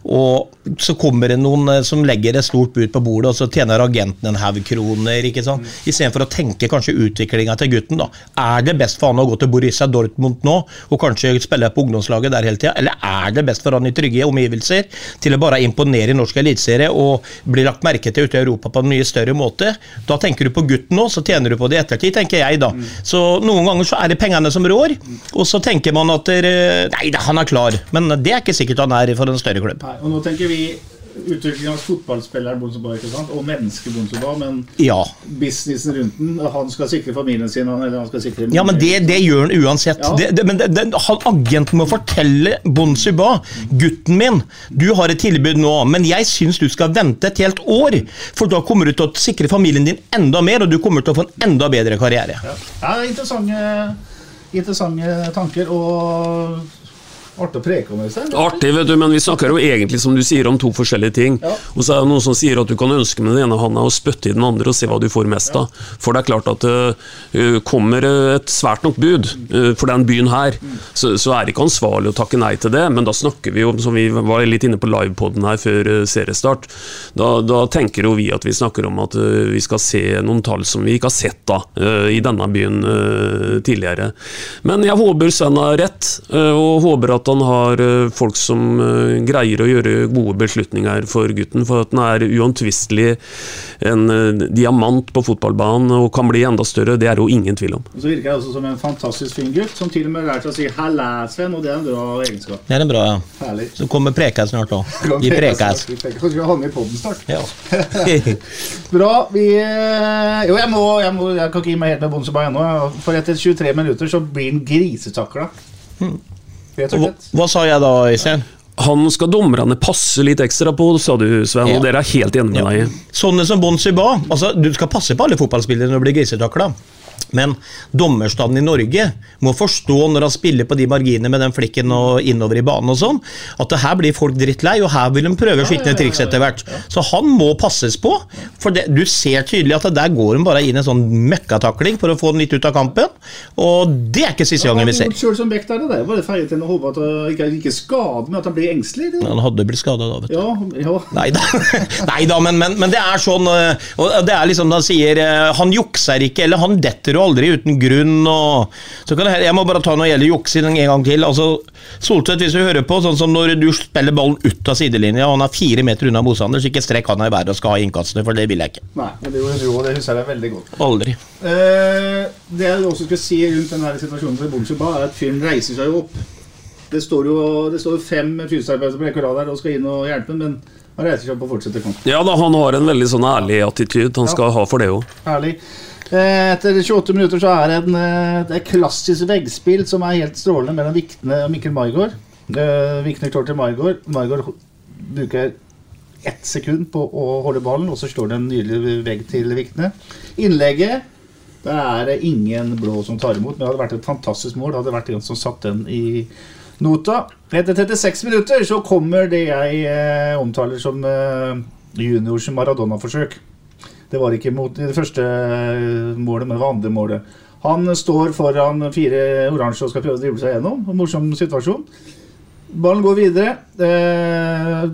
Og så kommer det noen eh, som legger et stort bud på bordet, og så tjener agenten en haug kroner. ikke sant? Mm. Istedenfor å tenke kanskje utviklinga til gutten. da. Er det best for han å gå til Borussia Dortmund nå og kanskje spille på ungdomslaget der hele tida, eller er det best for han i trygge omgivelser til å bare imponere i norsk eliteserie og bli lagt merke til ute i Europa på en mye større måte? Da tenker du på gutten nå, så tjener du på det i ettertid, tenker jeg da. Mm. Så noen ganger så er det pengene som rår, og så tenker man at nei, han er klar, men det er ikke sikkert han er for en større klubb. Nei, og nå tenker vi utvikling av fotballspilleren Bonsoba ikke sant? og mennesket Bonsoba, men ja. businessen rundt den Han skal sikre familien sin, eller han skal sikre Ja, men det, det gjør han uansett. Ja. Det, det, men det, han, agenten må fortelle Bonsuba gutten min, du har et tilbud nå, men jeg syns du skal vente et helt år, for da kommer du til å sikre familien din enda mer, og du kommer til å få en enda bedre karriere. Ja, ja interessante, interessante tanker. og Artig å preke om det. Artig, vet du, men vi snakker jo egentlig som du sier om to forskjellige ting. Ja. Og så er det noen som sier at du kan ønske med den ene handa og spytte i den andre og se hva du får mest av. Ja. For det er klart at uh, kommer et svært nok bud uh, for den byen her, mm. så, så, er det ikke ansvarlig å takke nei til det. Men da snakker vi jo, som vi var litt inne på livepoden her før uh, seriestart, da, da, tenker jo vi at vi snakker om at vi skal se noen tall som vi ikke har sett da i denne byen tidligere. Men jeg håper Sven har rett, og håper at han har eh, folk som eh, greier å gjøre gode beslutninger for gutten. For at han er uomtvistelig en eh, diamant på fotballbanen og kan bli enda større. Det er jo ingen tvil om. Og så virker han også som en fantastisk fin gutt, som til og med lærte å si 'halla, Sven', og det er en bra egenskap. Det er en bra, ja. Herlig. Så kommer Prekæs snart òg. I Prekas. Kanskje vi med i poden snart. Ja. bra. Vi Jo, jeg må, jeg må Jeg kan ikke gi meg helt med Bonseba ennå. For etter 23 minutter så blir han grisetakla. Hmm. Hva, hva sa jeg da, Øystein? Han skal dommerne passe litt ekstra på, sa du, Sven. Ja. Og dere er helt enige med ja. deg Sånne som Bon ba Altså, du skal passe på alle fotballspillere når du blir grisetakla. Men dommerstanden i Norge må forstå når han spiller på de marginene med den flikken og innover i banen og sånn, at det her blir folk drittlei, og her vil de prøve skitne triks etter hvert. Så han må passes på. For det, du ser tydelig at der går de bare inn en sånn møkkatakling for å få den litt ut av kampen, og det er ikke siste gangen vi ser. Selv som Beck der, det var bare feil til å håpe at han ikke, ikke skader, men at han blir engstelig. Det. Han hadde blitt skada da, vet du. Ja, ja. Nei da, Nei da men, men, men, det er sånn eh, og Det er liksom da sier eh, Han jukser ikke, eller han detter jo aldri uten grunn. Og, så kan jeg, jeg må bare ta når det gjelder juksing en gang til. Altså, Soltvedt, hvis du hører på, sånn som når du spiller ballen ut av sidelinja, og han er fire meter unna motstander, så ikke strekk han i været og skal ha innkastene, for det vil jeg ikke. Nei, men det gjorde du og det husker jeg veldig godt. Aldri. Eh, det jeg også skal si rundt denne situasjonen for Bonsuba, er at fyren reiser seg jo opp. Det står jo det står jo fem fysioterapeuter på rekke og rad og skal inn og hjelpe, men han reiser seg opp og fortsetter kampen. Ja da, han har en veldig sånn ærlig attityd. Han skal ha for det òg. Eh, Etter 28 minutter så er det en, eh, det er klassisk veggspill som er helt strålende mellom Vikne og Mikkel Maigård. Eh, Vikne klår til Maigård. Maigård bruker ett sekund på å holde ballen, og så slår det en nydelig vegg til Vikne. Innlegget det er ingen blå som tar imot, men det hadde vært et fantastisk mål. Det hadde vært en som satt den i nota. Etter 36 minutter så kommer det jeg eh, omtaler som eh, juniors Maradona-forsøk. Det var ikke mot det første målet, men det var andre målet. Han står foran fire oransje og skal prøve å drible seg gjennom. En morsom situasjon. Ballen går videre. Eh,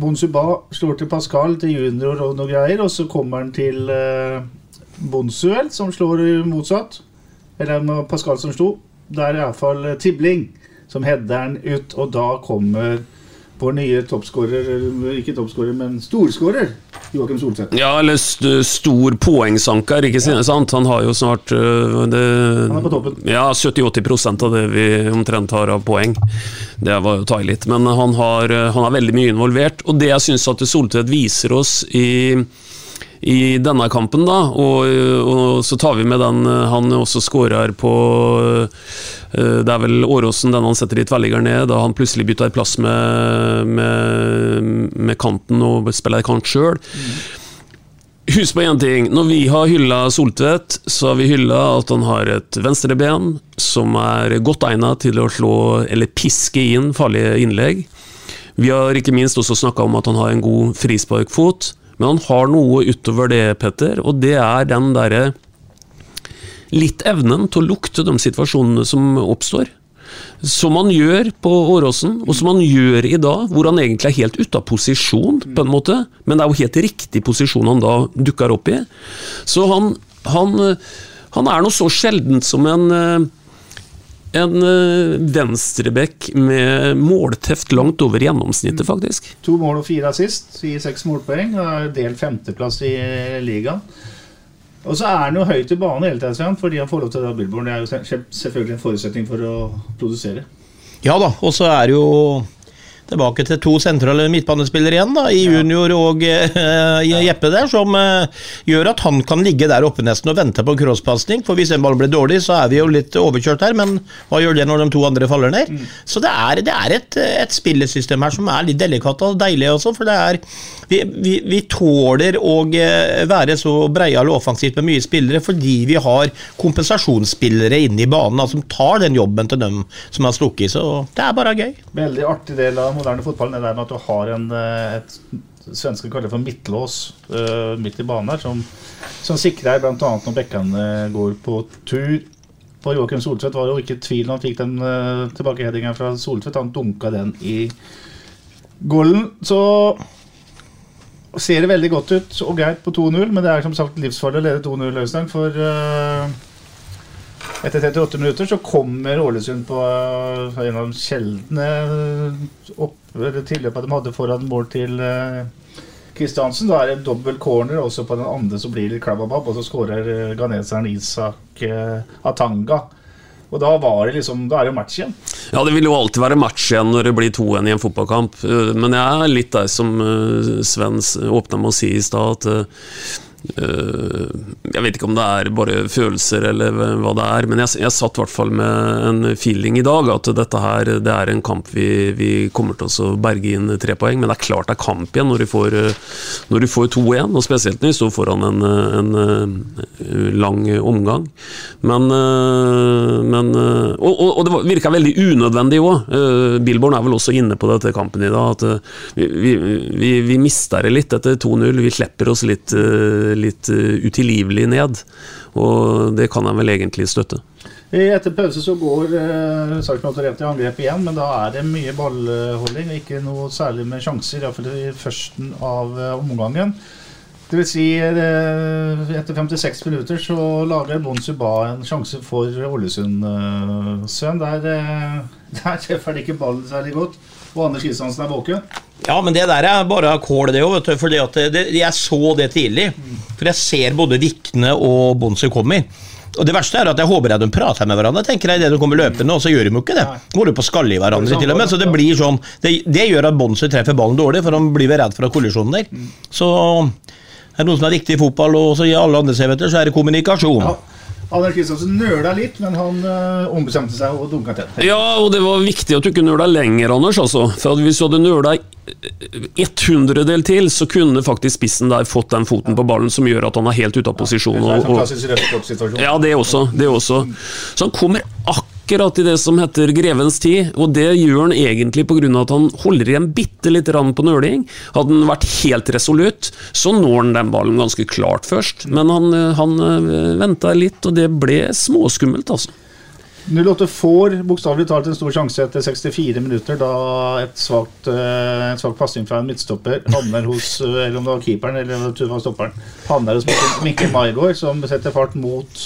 Bonsuba slår til Pascal, til junior og noe greier. Og så kommer han til eh, Bonsuel, som slår motsatt. Eller Pascal som sto. Der er iallfall Tibling som header den ut, og da kommer vår nye toppskårer, ikke toppskårer, men storskårer, Joakim Solseth. Ja, eller st stor poengsanker, ikke sant? Han har jo snart øh, det, Han er på toppen. Ja, 70-80 av det vi omtrent har av poeng. Det var jo å ta i litt. Men han, har, øh, han er veldig mye involvert. Og det jeg syns at Soltvedt viser oss i i denne kampen, da, og, og, så tar vi med den han også skårer på Det er vel Åråsen, den han setter i tverrligger ned, da han plutselig bytter plass med, med, med kanten og spiller kant sjøl. Husk på én ting. Når vi har hylla Soltvedt, så har vi hylla at han har et venstreben som er godt egnet til å slå eller piske inn farlige innlegg. Vi har ikke minst også snakka om at han har en god frisparkfot. Men han har noe utover det, Petter, og det er den derre Litt evnen til å lukte de situasjonene som oppstår. Som han gjør på Åråsen, og som han gjør i dag, hvor han egentlig er helt ute av posisjon, på en måte, men det er jo helt riktig posisjon han da dukker opp i. Så han, han, han er noe så sjeldent som en en venstrebekk med målteft langt over gjennomsnittet, faktisk. To mål og fire assist i seks målpoeng. og er Delt femteplass i ligaen. Og så er han jo høyt i banen hele tiden, fordi han får lov til å dra billboard. Det er jo selvfølgelig en forutsetning for å produsere. Ja da, og så er det jo tilbake til to sentrale midtbanespillere igjen, da, i junior og uh, Jeppe der, som uh, gjør at han kan ligge der oppe nesten og vente på crosspasning. For hvis en ball blir dårlig, så er vi jo litt overkjørt her, men hva gjør det når de to andre faller ned? Så det er, det er et, et spillesystem her som er litt delikat og deilig også, for det er vi, vi, vi tåler å eh, være så breiale offensivt med mye spillere fordi vi har kompensasjonsspillere inne i banen da, som tar den jobben til dem som har stukket. Så det er bare gøy. Veldig artig del av moderne fotball det der med at du har en, eh, et svenske kaller det for midtlås uh, midt i banen her, som, som sikrer bl.a. når bekkene går på tur. På Joakim Soltvedt var det jo ikke tvil når han fikk den uh, tilbakeheadinga fra Soltvedt. Han dunka den i golden. Så ser det veldig godt ut og greit på 2-0, men det er som sagt livsfarlig å lede 2-0, Øystein. For eh, etter 38 minutter så kommer Ålesund på eh, en av de sjeldne eh, tilløpa de hadde foran mål til eh, Kristiansen. Da er det en dobbel corner, også på den andre så blir det klabbabab, og så skårer ganeseren Isak Atanga. Og da var det liksom Da er det jo match igjen. Ja, det vil jo alltid være match igjen når det blir 2-1 i en fotballkamp. Men jeg er litt der som Sven åpna med å si i stad, at Jeg vet ikke om det er bare følelser eller hva det er, men jeg, jeg satt i hvert fall med en feeling i dag at dette her det er en kamp vi, vi kommer til å berge inn tre poeng. Men det er klart det er kamp igjen når du får, eh, når du får 2-1, og spesielt når du står foran en, eh, en eh, lang omgang. Men, eh, men eh, Og, og, og det virka veldig unødvendig òg. Billborn er vel også inne på dette kampen i dag. At eh, vi, vi, vi, vi mister det litt etter 2-0. Vi slipper oss litt, eh, litt eh, utilgivelig ned. Og det kan jeg vel egentlig støtte. Etter pause så går eh, Sarpsborg rett i angrep igjen, men da er det mye ballholding ikke noe særlig med sjanser, iallfall i førsten av eh, omgangen. Det vil si, eh, etter 56 minutter så lager Bon Suba en sjanse for Ålesund, eh. Der, eh, der treffer han ikke ballen særlig godt, og Anders Kristiansen er våken. Ja, men det der er bare kål, det òg. For jeg så det tidlig. For jeg ser både Vikne og Bonsi kommer. Og Det verste er at jeg håper at de prater med hverandre, tenker jeg, idet de kommer løpende, og så gjør de jo ikke det. De Går jo på skalle i hverandre til og med, så det blir sånn Det, det gjør at Bonser treffer ballen dårlig, for han blir redd for kollisjonen der. Så er det noe som er viktig i fotball, og så i alle andre CV-er, så er det kommunikasjon. Ja. Anders Kristiansen nøla litt, men han øh, ombestemte seg og dunka til. Ja, og det var viktig at du ikke nøla lenger, Anders. Altså. For at Hvis du hadde nøla ett hundredel til, så kunne faktisk spissen der fått den foten på ballen som gjør at han er helt ute av posisjon. Er Og, og, ja, det også. Det også. Så han kommer akkurat i det som heter grevens tid, og det gjør han egentlig pga. at han holder igjen bitte lite grann på nøling. Hadde han vært helt resolutt, så når han den ballen ganske klart først. Men han, han venta litt, og det ble småskummelt, altså. 08 får bokstavelig talt en stor sjanse etter 64 minutter, da et svakt, eh, en svak pasning fra en midtstopper havner hos eh, eller om det var keeperen eller om det var stopperen, havner hos Mikkel Maigård, som setter fart mot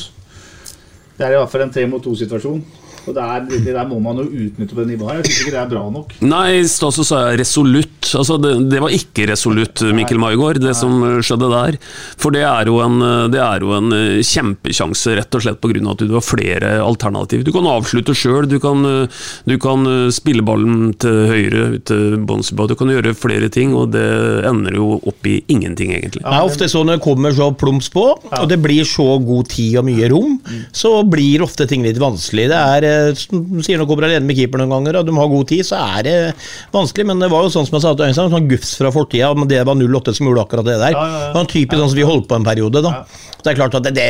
Det er i hvert fall en tre mot to-situasjon. Og det, er, det der må man jo utnytte på det nivået her. Jeg syns ikke det er bra nok. Nei, i stad så sa jeg resolutt. Altså, det, det var ikke resolutt, Mikkel Maigård, det som skjedde der. For det er jo en, det er jo en eh, kjempesjanse, rett og slett pga. at du har flere alternativ. Du kan avslutte sjøl, du, kan, eh, du kan eh, spille ballen til høyre, til Bonsiba, du kan gjøre flere ting, og det ender jo opp i ingenting, egentlig. Det er ofte sånn når det kommer så plums på, og det blir så god tid og mye rom, så blir ofte ting litt vanskelig. Det er, sier nok kommer alene med keeper noen ganger, og de har god tid, så er det vanskelig. Men det var jo sånn som jeg sa til Øystein, sånn gufs fra fortida, men det var 08 som gjorde akkurat det der. Ja, ja, ja. Det var en typisk sånn som vi holdt på en periode, da. Det er klart at det, det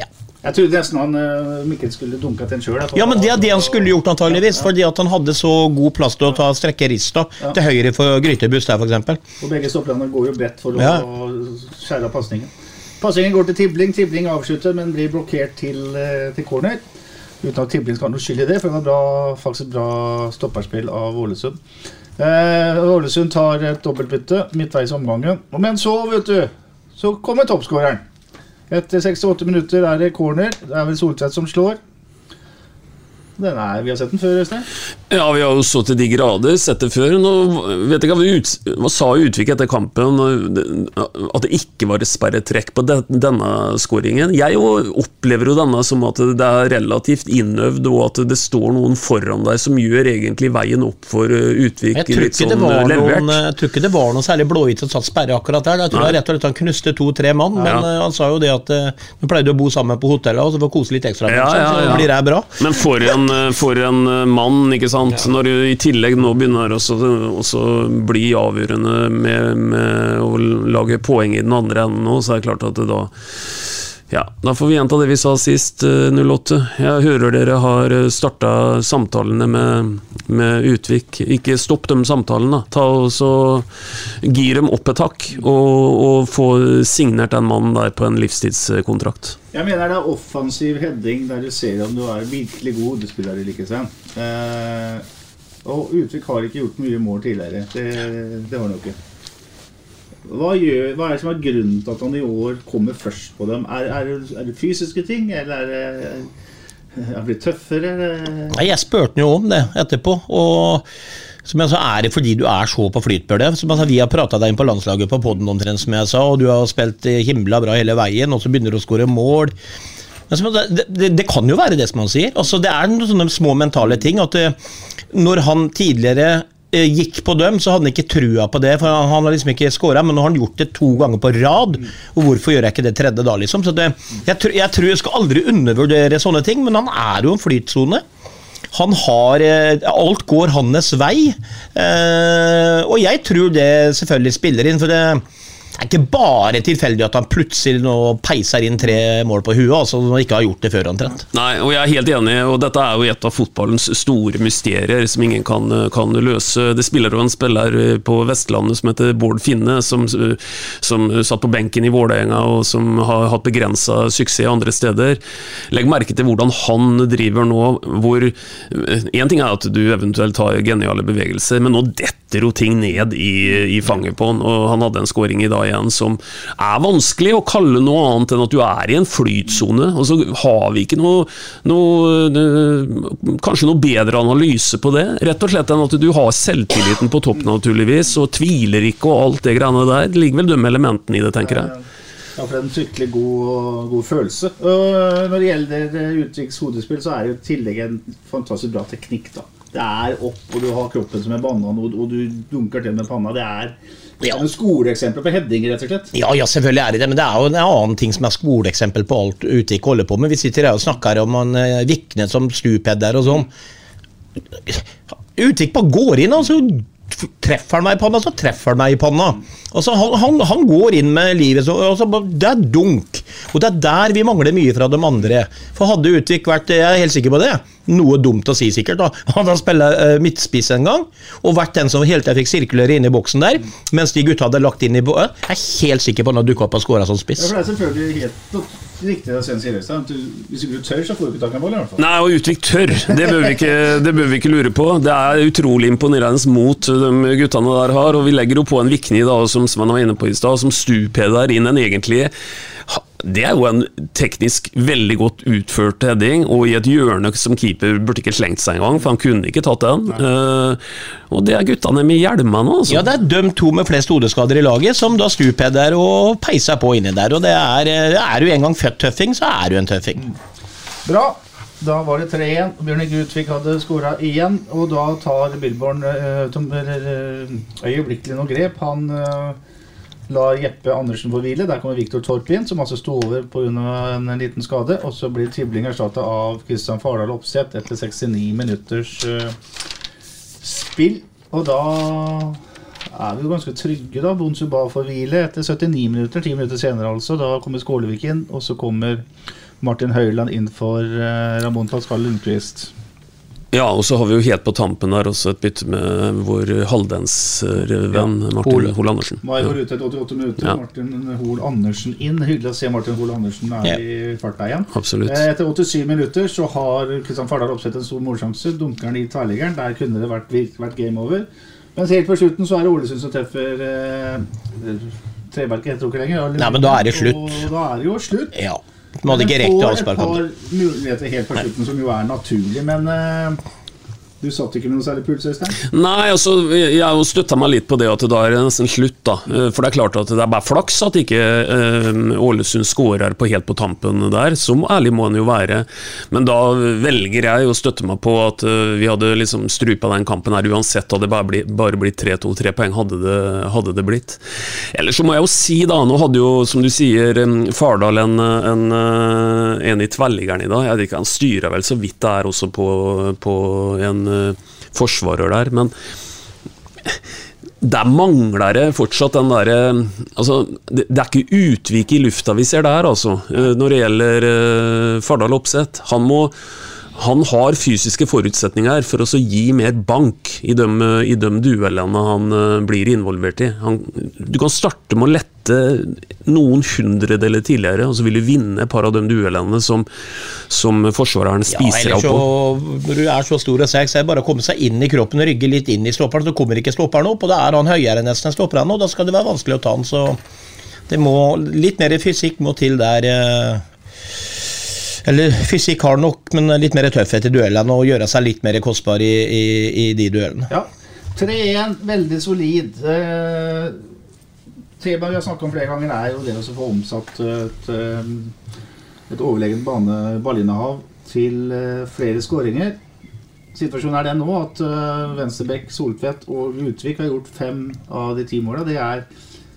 ja. Jeg trodde nesten han eh, Mikkel skulle dunka til en sjøl. Ja, men det er det han skulle gjort, antageligvis. Fordi at han hadde så god plass til å ta strekke rista til høyre for Grytebuss der, f.eks. Og begge stopperne går jo bredt for å skjære av pasningen. Pasningen går til Tibling. Tibling avslutter, men blir blokkert til, eh, til corner. Uten at Tibling skal ha noe skyld i det, for det var faktisk et bra stopperspill av Ålesund. Eh, Ålesund tar et dobbeltbytte midtveis i omgangen. Men så, vet du, så kommer toppskåreren. Etter 68 minutter er det corner. Det er vel Soltvedt som slår. Den er, vi har sett den før, Øystein. Ja, vi har jo så til de grader sett det før. Nå vet jeg ikke hva, ut, hva sa Utvik etter kampen, at det ikke var et sperretrekk på denne skåringen. Jeg jo opplever jo denne som at det er relativt innøvd, og at det står noen foran deg som gjør egentlig veien opp for uh, Utvik Jeg litt sånn var uh, levert. noen, jeg tror ikke det var noe særlig blåhvitt som satt sperre akkurat der. Jeg tror det rett og slett han knuste to-tre mann, men Ja. eh, han sa jo det at vi pleide å bo sammen på hotellet og så få kose litt ekstra, Ja, ja, ja. så blir det bra. Men for en, for en eh, mann, ikke sant. Når du i tillegg nå begynner også bli avgjørende med, med å lage poeng i den andre enden nå, så er det klart at det da ja, Da får vi gjenta det vi sa sist, eh, 08. Jeg hører dere har starta samtalene med, med Utvik. Ikke stopp de samtalene. Ta og så Gir dem opp et hakk, og, og få signert den mannen der på en livstidskontrakt. Jeg mener det er offensiv heading der du ser om du er virkelig god spiller eller ikke, Sven. Eh, og Utvik har ikke gjort mye mål tidligere. Det, det har han jo ikke. Hva, gjør, hva er det som er grunnen til at han i år kommer først på dem? Er, er, er det fysiske ting, eller er det er blitt tøffere? Nei, Jeg spurte han jo om det etterpå. og som jeg sa, Er det fordi du er så på flytbølge? Vi har prata deg inn på landslaget på poden omtrent, som jeg sa, og du har spilt eh, himla bra hele veien, og så begynner du å skåre mål. Men sa, det, det, det kan jo være det som han sier. Altså, Det er noen sånne små mentale ting. at eh, Når han tidligere gikk på dem, så hadde han ikke trua på det. for Han, har liksom ikke scora, men nå har han gjort det to ganger på rad. Og hvorfor gjør jeg ikke det tredje da, liksom? Så det, jeg, jeg tror jeg skal aldri undervurdere sånne ting, men han er jo en flytsone. Han har eh, Alt går hans vei. Eh, og jeg tror det selvfølgelig spiller inn, for det er ikke bare tilfeldig at han plutselig nå peiser inn tre mål på huet, altså når han ikke har gjort det før omtrent. Nei, og jeg er helt enig, og dette er jo et av fotballens store mysterier som ingen kan, kan løse. Det spiller jo en spiller på Vestlandet som heter Bård Finne, som, som satt på benken i Vålerenga og som har hatt begrensa suksess andre steder. Legg merke til hvordan han driver nå, hvor Én ting er at du eventuelt har geniale bevegelser, men nå detter jo ting ned i, i fanget på han, og han hadde en skåring i dag igjen som er vanskelig å kalle noe annet enn at du er i en flytsone. Og så har vi ikke noe, noe eh, Kanskje noe bedre analyse på det, rett og slett enn at du har selvtilliten på topp, naturligvis, og tviler ikke og alt det greiene der. Det ligger vel de elementene i det, tenker jeg. Ja, for det er en fryktelig god, god følelse. Og når det gjelder eh, Utviks hodespill, så er det jo i tillegg en fantastisk bra teknikk. da. Det er opp, og du har kroppen som en banan, og du dunker til med panna. Det er, det er på headinger, rett og slett. Ja, ja, selvfølgelig er det det, men det er jo en annen ting som er skoleeksempel på alt Utvik holder på med. Vi sitter her og snakker om han eh, Vikne som stupheader og sånn. Utvik bare går inn, og så treffer han meg i panna, så treffer han meg i panna. Altså, han, han, han går inn med livet så altså, Det er dunk. Og det er der vi mangler mye fra de andre. For hadde Utvik vært Jeg er helt sikker på det. Noe dumt å si, sikkert. da Hadde han spilt uh, midtspiss en gang, og vært den som hele tida fikk sirkulere inn i boksen der, mens de gutta hadde lagt inn i bo Jeg er helt sikker på at han hadde dukka opp og skåra som spiss. Ja, for det er selvfølgelig helt riktig det at du- Hvis ikke du tør, så får du ikke tak i en ball. i hvert fall. Nei, og Utvik tør. Det bør, vi ikke, det bør vi ikke lure på. Det er utrolig imponerende mot de guttene der har, og vi legger jo på en Vikni, da, som Sven var inne på i stad, som stupeder inn en egentlig det er jo en teknisk veldig godt utført heading, og i et hjørne som keeper burde ikke slengt seg engang, for han kunne ikke tatt den. Uh, og det er guttene med hjelmene, altså. Ja, det er de to med flest hodeskader i laget som da stupheader og peiser på inni der. Og det er, eh, er du en gang født tøffing, så er du en tøffing. Bra. Da var det 3-1. Bjørn Inge Utvik hadde skåra igjen. Og da tar Billborn eh, øyeblikkelig noe grep. Han eh, lar Jeppe Andersen få hvile. Der kommer Viktor Torp inn, som altså sto over pga. en liten skade. Og så blir Tibling erstatta av Kristian Fardal Opseth etter 69 minutters uh, spill. Og da er vi jo ganske trygge, da. Bonsuba får hvile etter 79 minutter. 10 minutter senere, altså. Da kommer Skålevik inn, og så kommer Martin Høiland inn for uh, Ramón Pascal Lundqvist. Ja, og så har vi jo helt på tampen der også et bytte med vår halvdensvenn Martin Hol. Hol Andersen. Mai går ut etter 88 minutter. Ja. Martin Hol Andersen inn. Hyggelig å se Martin Hol Andersen er Ja. i farta igjen. Absolutt. Eh, Etter 87 minutter så har Kristian Fardal oppsett en stor målsjanse. Dunker den i tverrliggeren. Der kunne det vært, vært game over. Mens helt på slutten så er det Ålesund som treffer eh, treverket. Jeg tror ikke lenger. Nei, men da er det slutt. Og da er det jo slutt. Ja. Hadde ikke rekt får et par muligheter helt på slutten, som jo er naturlig. Men eh, du satt ikke med noe særlig puls, Øystein? Nei, altså, jeg støtta meg litt på det at da er det nesten slutt, da. Eh, For det er klart at det er bare flaks at ikke eh, Ålesund skårer på helt på tampen der. Som ærlig må han jo være. Men da velger jeg å støtte meg på at eh, vi hadde liksom strupa den kampen her uansett. Hadde det bare, blitt, bare blitt 3-2-3 poeng hadde det, hadde det blitt. Ellers så må jeg jo si, da, nå hadde jo, som du sier, Fardal en, en, en i tverrliggeren i dag. Jeg vet ikke, Han styrer vel så vidt det er også på, på en forsvarer der, men der mangler det fortsatt den derre altså, det, er ikke utvik i lufta vi ser der, altså, eh, når det gjelder eh, Fardal Opseth. Han må han har fysiske forutsetninger for å gi mer bank i de, i de duellene han eh, blir involvert i. Han, du kan starte med å lette noen hundredeler tidligere, og så vil du vinne et par av de duellene som, som forsvareren spiser av deg på. du er så stor og sterk, så er det bare å komme seg inn i kroppen og rygge litt inn i stopperen, så kommer ikke stopperen opp, og da er han høyere nesten enn stopperen, og da skal det være vanskelig å ta han, så det må litt mer fysikk må til der. eh, Eller fysikk har nok, men litt mer tøffhet i duellene og gjøre seg litt mer kostbar i, i, i de duellene. Ja. 3-1, veldig solid. Eh, Temaet vi har snakket om flere ganger, er jo det å få omsatt et, eh, et overlegent ballinnehav til eh, flere skåringer. Situasjonen er den nå at uh, Venstrebekk, Soltvedt og Utvik har gjort fem av de ti måla. Det er,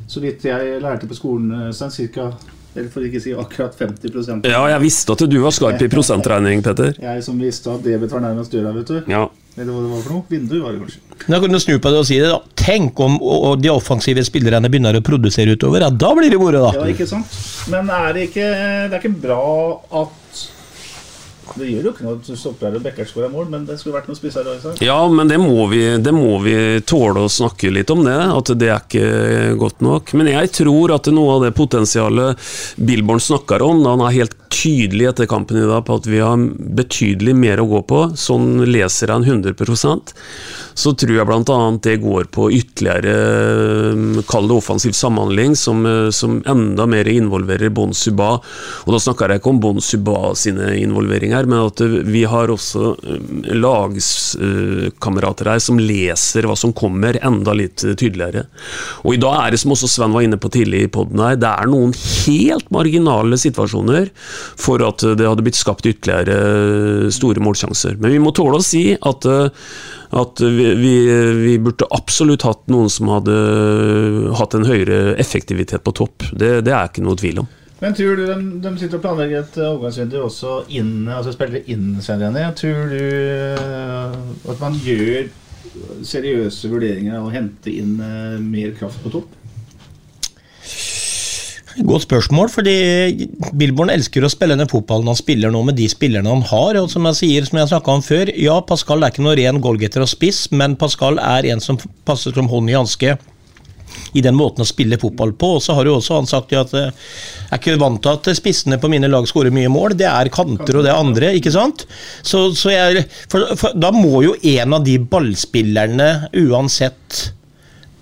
så vidt jeg lærte på skolen, eh, cirka, eller for ikke å si akkurat 50% Ja, jeg visste at du var skarp i prosentregning, Petter. Jeg som visste at debet var nærmest døra, vet du. Ja. Eller hva det var for noe. Vindu var det kanskje. Da kan du snu på det og si det, da. Tenk om de offensive spillerne begynner å produsere utover, ja, da blir det moro, da. Ja, ikke sant? Men er det ikke Det er ikke bra at Det gjør jo ikke noe at stoppere og backer skårer mål, men det skulle vært noe spissere også. Ja, men det må, vi, det må vi tåle å snakke litt om det. At det er ikke godt nok. Men jeg tror at noe av det potensialet Billborn snakker om, da han er helt tydelig etter kampen i dag på at vi har betydelig mer å gå på, sånn leser han 100% så tror jeg bl.a. det går på ytterligere eh, kall det offensiv samhandling, som, eh, som enda mer involverer Bon Suba. Og da snakker jeg ikke om Bon Suba sine involveringer, men at vi har også lagkamerater lagskamerater her som leser hva som kommer, enda litt tydeligere. Og i dag er det, som også Sven var inne på tidlig i poden her, det er noen helt marginale situasjoner for at det hadde blitt skapt ytterligere store målsjanser. Men vi må tåle å si at at vi, vi, vi, burde absolutt hatt noen som hadde hatt en høyere effektivitet på topp. Det, det er ikke noe tvil om. Men tror du de, de sitter og planlegger et overgangsvindu også inn, altså spiller inn Svenjane? Tror du uh, at man gjør seriøse vurderinger av å hente inn uh, mer kraft på topp? Godt spørsmål, fordi Billborn elsker å spille den fotballen han spiller nå med de spillerne han har. og Som jeg sier, som jeg snakka om før, ja, Pascal er ikke noe ren goalgetter og spiss, men Pascal er en som passer som hånd i hanske i den måten å spille fotball på. Og så har jo også han sagt at jeg er ikke vant til at spissene på mine lag skårer mye mål. Det er kanter og det er andre, ikke sant? Så, så jeg, for, for, da må jo en av de ballspillerne uansett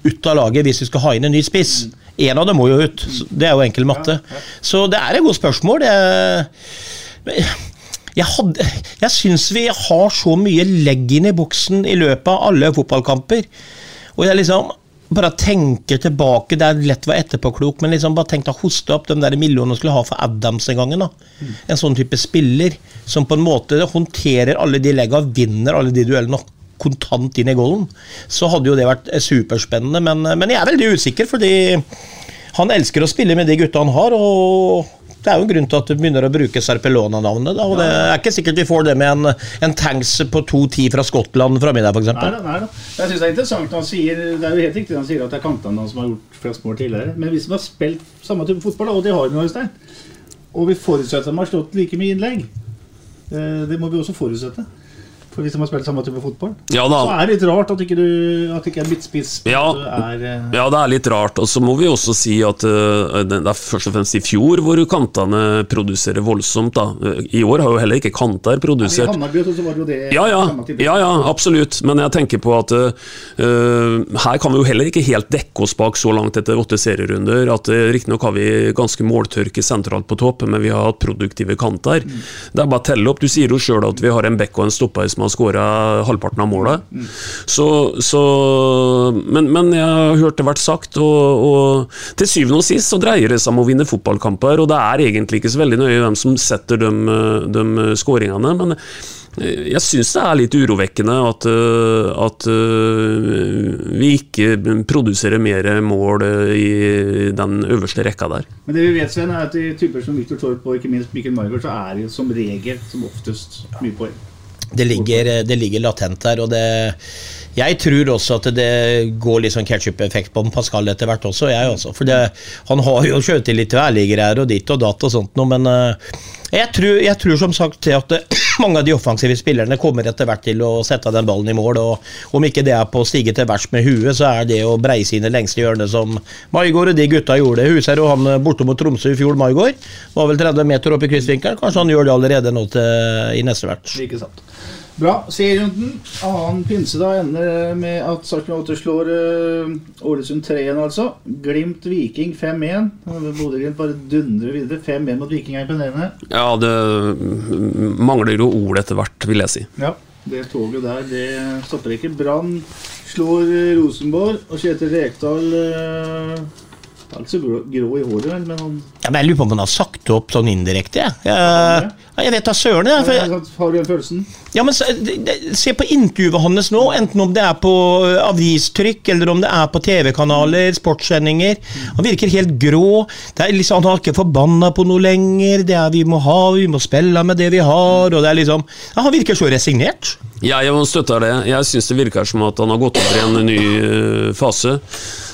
ut av laget hvis vi skal ha inn en ny spiss. En av dem må jo ut. Det er jo enkel matte. Så det er et godt spørsmål. Jeg, jeg, hadde, jeg syns vi har så mye legg inn i boksen i løpet av alle fotballkamper. Og jeg liksom bare tenker tilbake, Det er lett å være etterpåklok, men liksom bare tenk å hoste opp de der millionene skulle ha for Adams en gang. Da. En sånn type spiller som på en måte håndterer alle de legga, vinner alle de duellene kontant inn i goalen. Så hadde jo det vært superspennende, men, men jeg er veldig usikker, fordi han elsker å spille med de gutta han har. og det er jo en grunn til at du begynner å bruke Serpellona-navnet. og Det er ikke sikkert vi får det med en, en tanks på 2-10 fra Skottland framme der, f.eks. Nei nei. Jeg synes Det er interessant han sier Det er jo helt riktig han sier at det er kantene som har gjort flest mål tidligere. Men vi som har spilt samme type fotball, og de har vi Øystein, og vi forutsetter at de har slått like mye innlegg, eh, det må vi også forutsette for de har spilt samme type fotball. Ja, så er det litt rart at ikke du at ikke er midtspiss. Ja, er, uh... ja, det er litt rart. Og så må vi også si at uh, det er først og fremst i fjor hvor kantene produserer voldsomt. da. I år har jo heller ikke kanter produsert. Ja, ja, ja, ja, absolutt. Men jeg tenker på at uh, her kan vi jo heller ikke helt dekke oss bak så langt etter åtte serierunder. at uh, Riktignok har vi ganske måltørke sentralt på topp, men vi har hatt produktive kanter. Mm. Det er bare å telle opp. Du sier jo sjøl at vi har en bekk og en stopper som har har skåra halvparten av målet. Så, så men, men, jeg har hørt det vært sagt, og, og, til syvende og sist så dreier det seg om å vinne fotballkamper, og det er egentlig ikke så veldig nøye hvem som setter de, de skåringene. men jeg syns det er litt urovekkende at, at, vi ikke produserer mer mål i den øverste rekka der. Men det vi vet, Sven, er at i typer som Viktor Torp og ikke minst Mikkel Margaard, så er det som regel som oftest mye poeng det ligger, det ligger latent der. og det jeg tror også at det går litt sånn ketsjup-effekt på Pascal etter hvert også, jeg også. For det, han har jo sjøltillit til her og ditt og datt og sånt noe, men uh, jeg, tror, jeg, tror, som sagt at mange av de offensive spillerne kommer etter hvert til å sette den ballen i mål. og Om ikke det er på å stige til værs med huet, så er det å breie sine lengste hjørne som Maigård og de gutta gjorde. Huser og han borte mot Tromsø i fjor, Maigård, var vel 30 meter opp i kryssvinkelen. Kanskje han gjør det allerede nå til, i neste hvert. Ikke sant. Bra. Serierunden, annen pinse, da ender med at Sarpsborg 8 slår uh, Ålesund 3-1, altså. Glimt Viking 5-1. Bodø-Glimt bare dundrer videre. 5-1 mot Viking er imponerende. Ja, det mangler jo ord etter hvert, vil jeg si. Ja, det toget der, det stopper ikke. Brann slår Rosenborg, og Kjetil Rekdal uh, er ikke så grå, grå i håret, men han ja, men Jeg lurer på om han har sagt opp sånn indirekte. Jeg, ja, jeg vet da søren. Jeg, for, har du den følelsen? Ja, men se, se på intervjuet hans nå, enten om det er på avistrykk eller om det er på TV-kanaler, sportssendinger. Han virker helt grå. Det er liksom, Han har ikke forbanna på noe lenger. Det er vi må ha, vi må spille med det vi har. og det er liksom, ja, Han virker så resignert. Ja, jeg støtter det. Jeg syns det virker som at han har gått over i en ny uh, fase.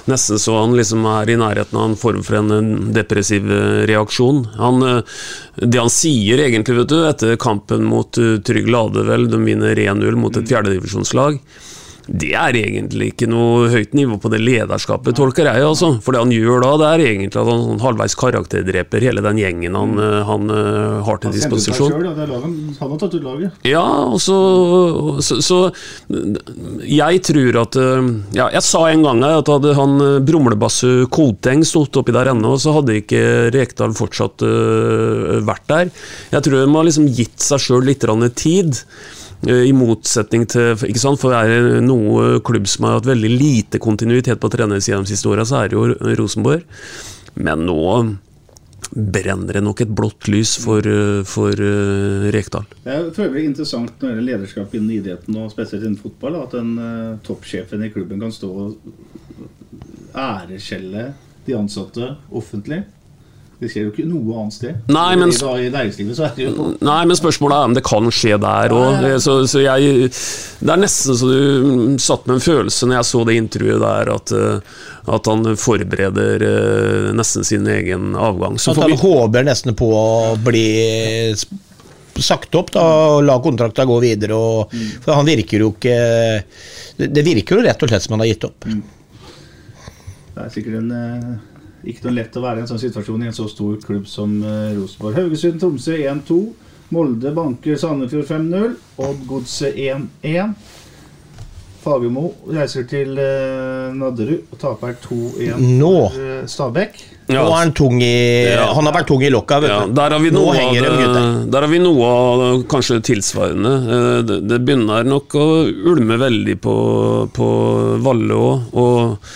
Nesten så han liksom er i nærheten av en form for en depressiv eh, reaksjon. Han, eh, det han sier egentlig, vet du, etter kampen mot Trygg Lade, vel, de vinner 1-0 mot et fjerdedivisjonslag Det er egentlig ikke noe høyt nivå på det lederskapet, tolker jeg. altså. For det han gjør da, det er egentlig at han sånn halvveis karakterdreper hele den gjengen han, eh, han eh, har til disposisjon. han har tatt ut laget. Ja, og så, så, så Jeg tror at eh, Ja, jeg sa en gang at hadde han brumlebassu Kolteng stått oppi der ennå, så hadde ikke Rekdal fortsatt vært der. Jeg tror de har liksom gitt seg sjøl litt tid. Eh, I motsetning til ikke sant? For er det noe klubb som har hatt veldig lite kontinuitet på trenersida de siste åra, så er det jo Rosenborg. Men nå brenner det nok et blått lys for, eh, for uh, Rekdal. Det er interessant når det gjelder lederskap innen idretten, og spesielt innen fotball, at den uh, toppsjefen i klubben kan stå og æreskjelle de ansatte offentlig. Det skjer jo ikke noe annet sted. Nei, men- I, I næringslivet så er det jo Nei, men spørsmålet er om det kan skje der òg. Så, så jeg Det er nesten så du satt med en følelse når jeg så det intervjuet der, at, eh, at han forbereder eh, nesten sin egen avgang. Så At han vi håper nesten på å bli sagt opp da, og la kontrakta gå videre. Og, For han virker jo ikke det, virker jo rett og slett som han har gitt opp. Det er sikkert en, eh, ikke noe lett å være i en sånn situasjon i en så stor klubb som eh, Rosenborg. Haugesund-Tromsø 1-2. Molde banker Sandefjord 5-0. Odd Godset 1-1. Fagermo reiser til eh, Nadderud og taper 2-1 Nå. eh, Stabæk. Nå er han tung i Ja. Han har vært tung i lokka, ja, der har noe av henger det, der har vi noe av kanskje tilsvarende. Det, det begynner nok å ulme veldig på, på Valle òg. Og,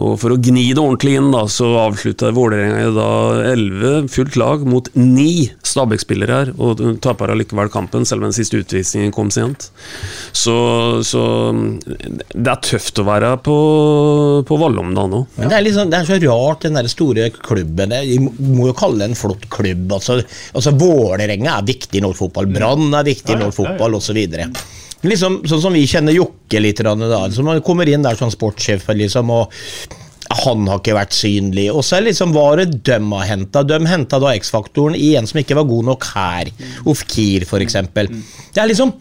og for å gni det ordentlig inn, da, så avslutta Vålerenga da 11 fullt lag mot 9 Stabæk-spillere her, og taper allikevel kampen, selv om den siste utvisningen kom sent. Så, så det er tøft å være på, på Vallom da nå. Ja. Men det er, liksom, det er så rart, den der store klubben. Vi må jo kalle det en flott klubb. Altså, altså Vålerenga er viktig i norsk fotball. Brann er viktig i norsk fotball, osv. Liksom, sånn som vi kjenner Jokke litt. Da, som han kommer inn der som sportssjef, liksom, og han har ikke vært synlig. Og så liksom hva er det dem har henta. De henta da X-faktoren i en som ikke var god nok her. Ofkir, f.eks. Det er liksom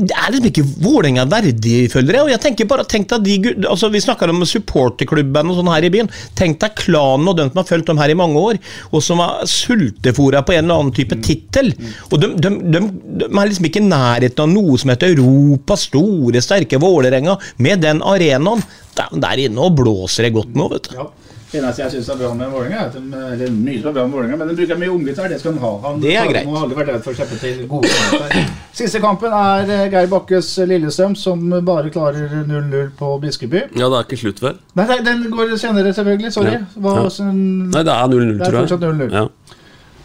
det er liksom ikke Vålerenga verdig, føler jeg. Og jeg tenker bare, tenk deg de, altså Vi snakker om supporterklubben og sånn her i byen. Tenk deg klanen og dem som har fulgt dem her i mange år, og som har sultefòra på en eller annen type tittel. Og de, de, de, de er liksom ikke i nærheten av noe som heter Europas store, sterke Vålerenga, med den arenaen. Der inne og blåser det godt nå, vet du. Ja. Eneste jeg syns er bra med Vålerenga, er at de, eller mye som er bra med Vålerenga, men de bruker mye unggutter. Det skal de ha. Han, Det er greit. Han har aldri vært redd for å slippe til gode kamper. Siste kampen er eh, Geir Bakkes Lillestrøm, som bare klarer 0-0 på Biskeby. Ja, det er ikke slutt, vel? Nei, nei, den går senere, selvfølgelig. Sorry. Ja. Hva, Ja. sånn- Nei, det er 0-0, Det er tror jeg. fortsatt 0-0. Ja.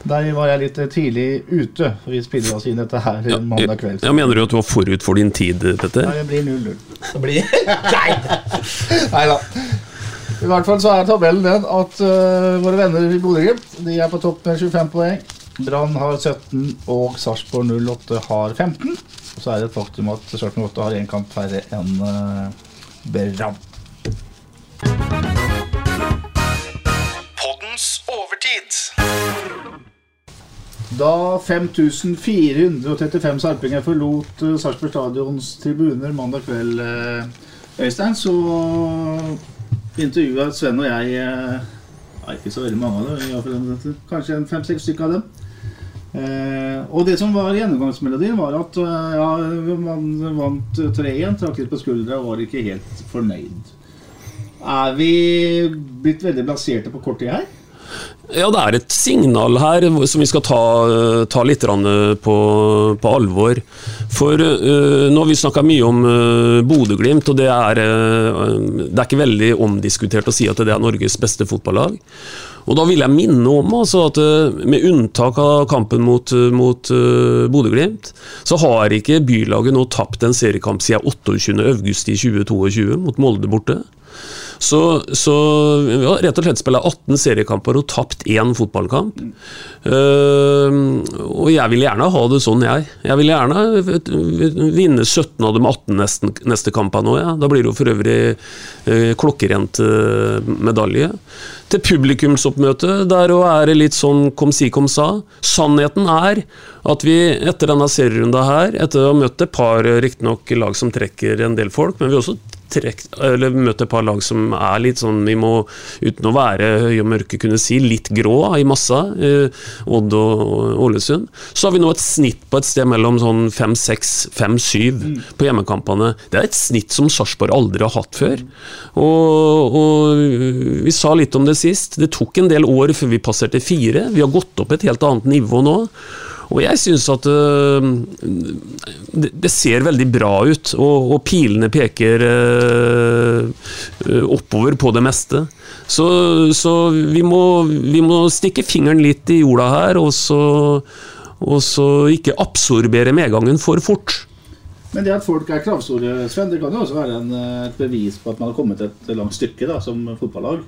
Der var jeg litt eh, tidlig ute. Vi spiller oss inn dette her Ja, mandag kveld. ja, mener du at du var forut for din tid, Petter? Nei, det blir 0-0. Det blir! Nei da. I hvert fall så er tabellen den at uh, våre venner i Bodø-Glimt de er på topp med 25 poeng. Brann har 17, og Sarpsborg 08 har 15. Og så er det et faktum at Sarpsborg 08 har én kamp færre enn uh, Brann. Poddens overtid. Da 5435 sarpinger forlot uh, Sarpsborg stadions tribuner mandag kveld, eh, Øystein, så intervjua Sven og jeg eh, ja, Ikke så veldig mange av dem, kanskje fem-seks stykker av dem. Eh, og det som var gjennomgangsmelodien, var at eh, ja, man vant 3-1, trakk litt på skuldra og var ikke helt fornøyd. Er vi blitt veldig blaserte på kort tid her? Ja, det er et signal her som vi skal ta, ta litt på, på alvor. For uh, nå har vi snakka mye om uh, Bodø-Glimt, og det er, uh, det er ikke veldig omdiskutert å si at det er Norges beste fotballag. Og da vil jeg minne om altså, at med unntak av kampen mot, mot uh, Bodø-Glimt, så har ikke bylaget nå tapt en seriekamp siden 28.8 i 2022 mot Molde borte. Så, så ja, rett og slett spilt 18 seriekamper og tapt én fotballkamp. Uh, og jeg vil gjerne ha det sånn, jeg. Jeg vil gjerne vinne 17 av de 18 neste, neste kampene òg, ja. Da blir det jo for øvrig uh, klokkerent eh, medalje. Til publikumsoppmøte, der òg er det litt sånn kom si kom sa. Sannheten er at vi etter denne serierunda her, etter å ha møtt et par eh, riktignok lag som trekker en del folk, men vi har også trekk, eller møtt et par lag som er litt sånn Vi må, uten å være høye og mørke, kunne si litt grå i massa. Eh, Odd og Ålesund. Så har vi nå et snitt på et sted mellom sånn 5-6, 5-7 på hjemmekampene. Det er et snitt som Sarpsborg aldri har hatt før. Og, og vi sa litt om det sist. Det tok en del år før vi passerte fire. Vi har gått opp et helt annet nivå nå. Og jeg syns at øh, det, ser veldig bra ut, og, pilene peker øh, oppover på det meste. Så, så vi, må, vi må stikke fingeren litt i jorda her, og så, og så ikke absorbere medgangen for fort. Men det at folk er kravstore, Sven, det kan jo også være en, eh, et bevis på at man har kommet et langt stykke da, som fotballag.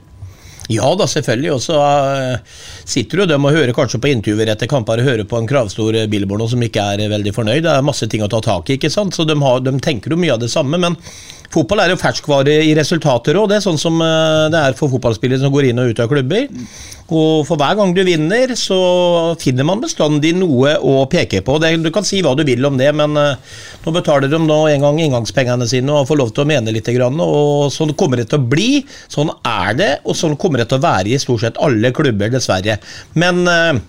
Ja da, selvfølgelig. Og så eh, sitter jo dem og hører kanskje på intervjuer etter kamper og hører på en kravstor Billborn som ikke er eh, veldig fornøyd. Det er masse ting å ta tak i, ikke sant? så de, har, de tenker jo mye av det samme. Men fotball er jo ferskvare i resultater òg. Det er sånn som eh, det er for fotballspillere som går inn og ut av klubber. Og for hver gang du vinner, så finner man bestandig noe å peke på. Det, du kan si hva du vil om det, men eh, nå betaler de nå en gang inngangspengene sine og får lov til å mene litt. Og sånn kommer det til å bli. Sånn er det, og sånn kommer det til å være i stort sett alle klubber, dessverre. Men eh,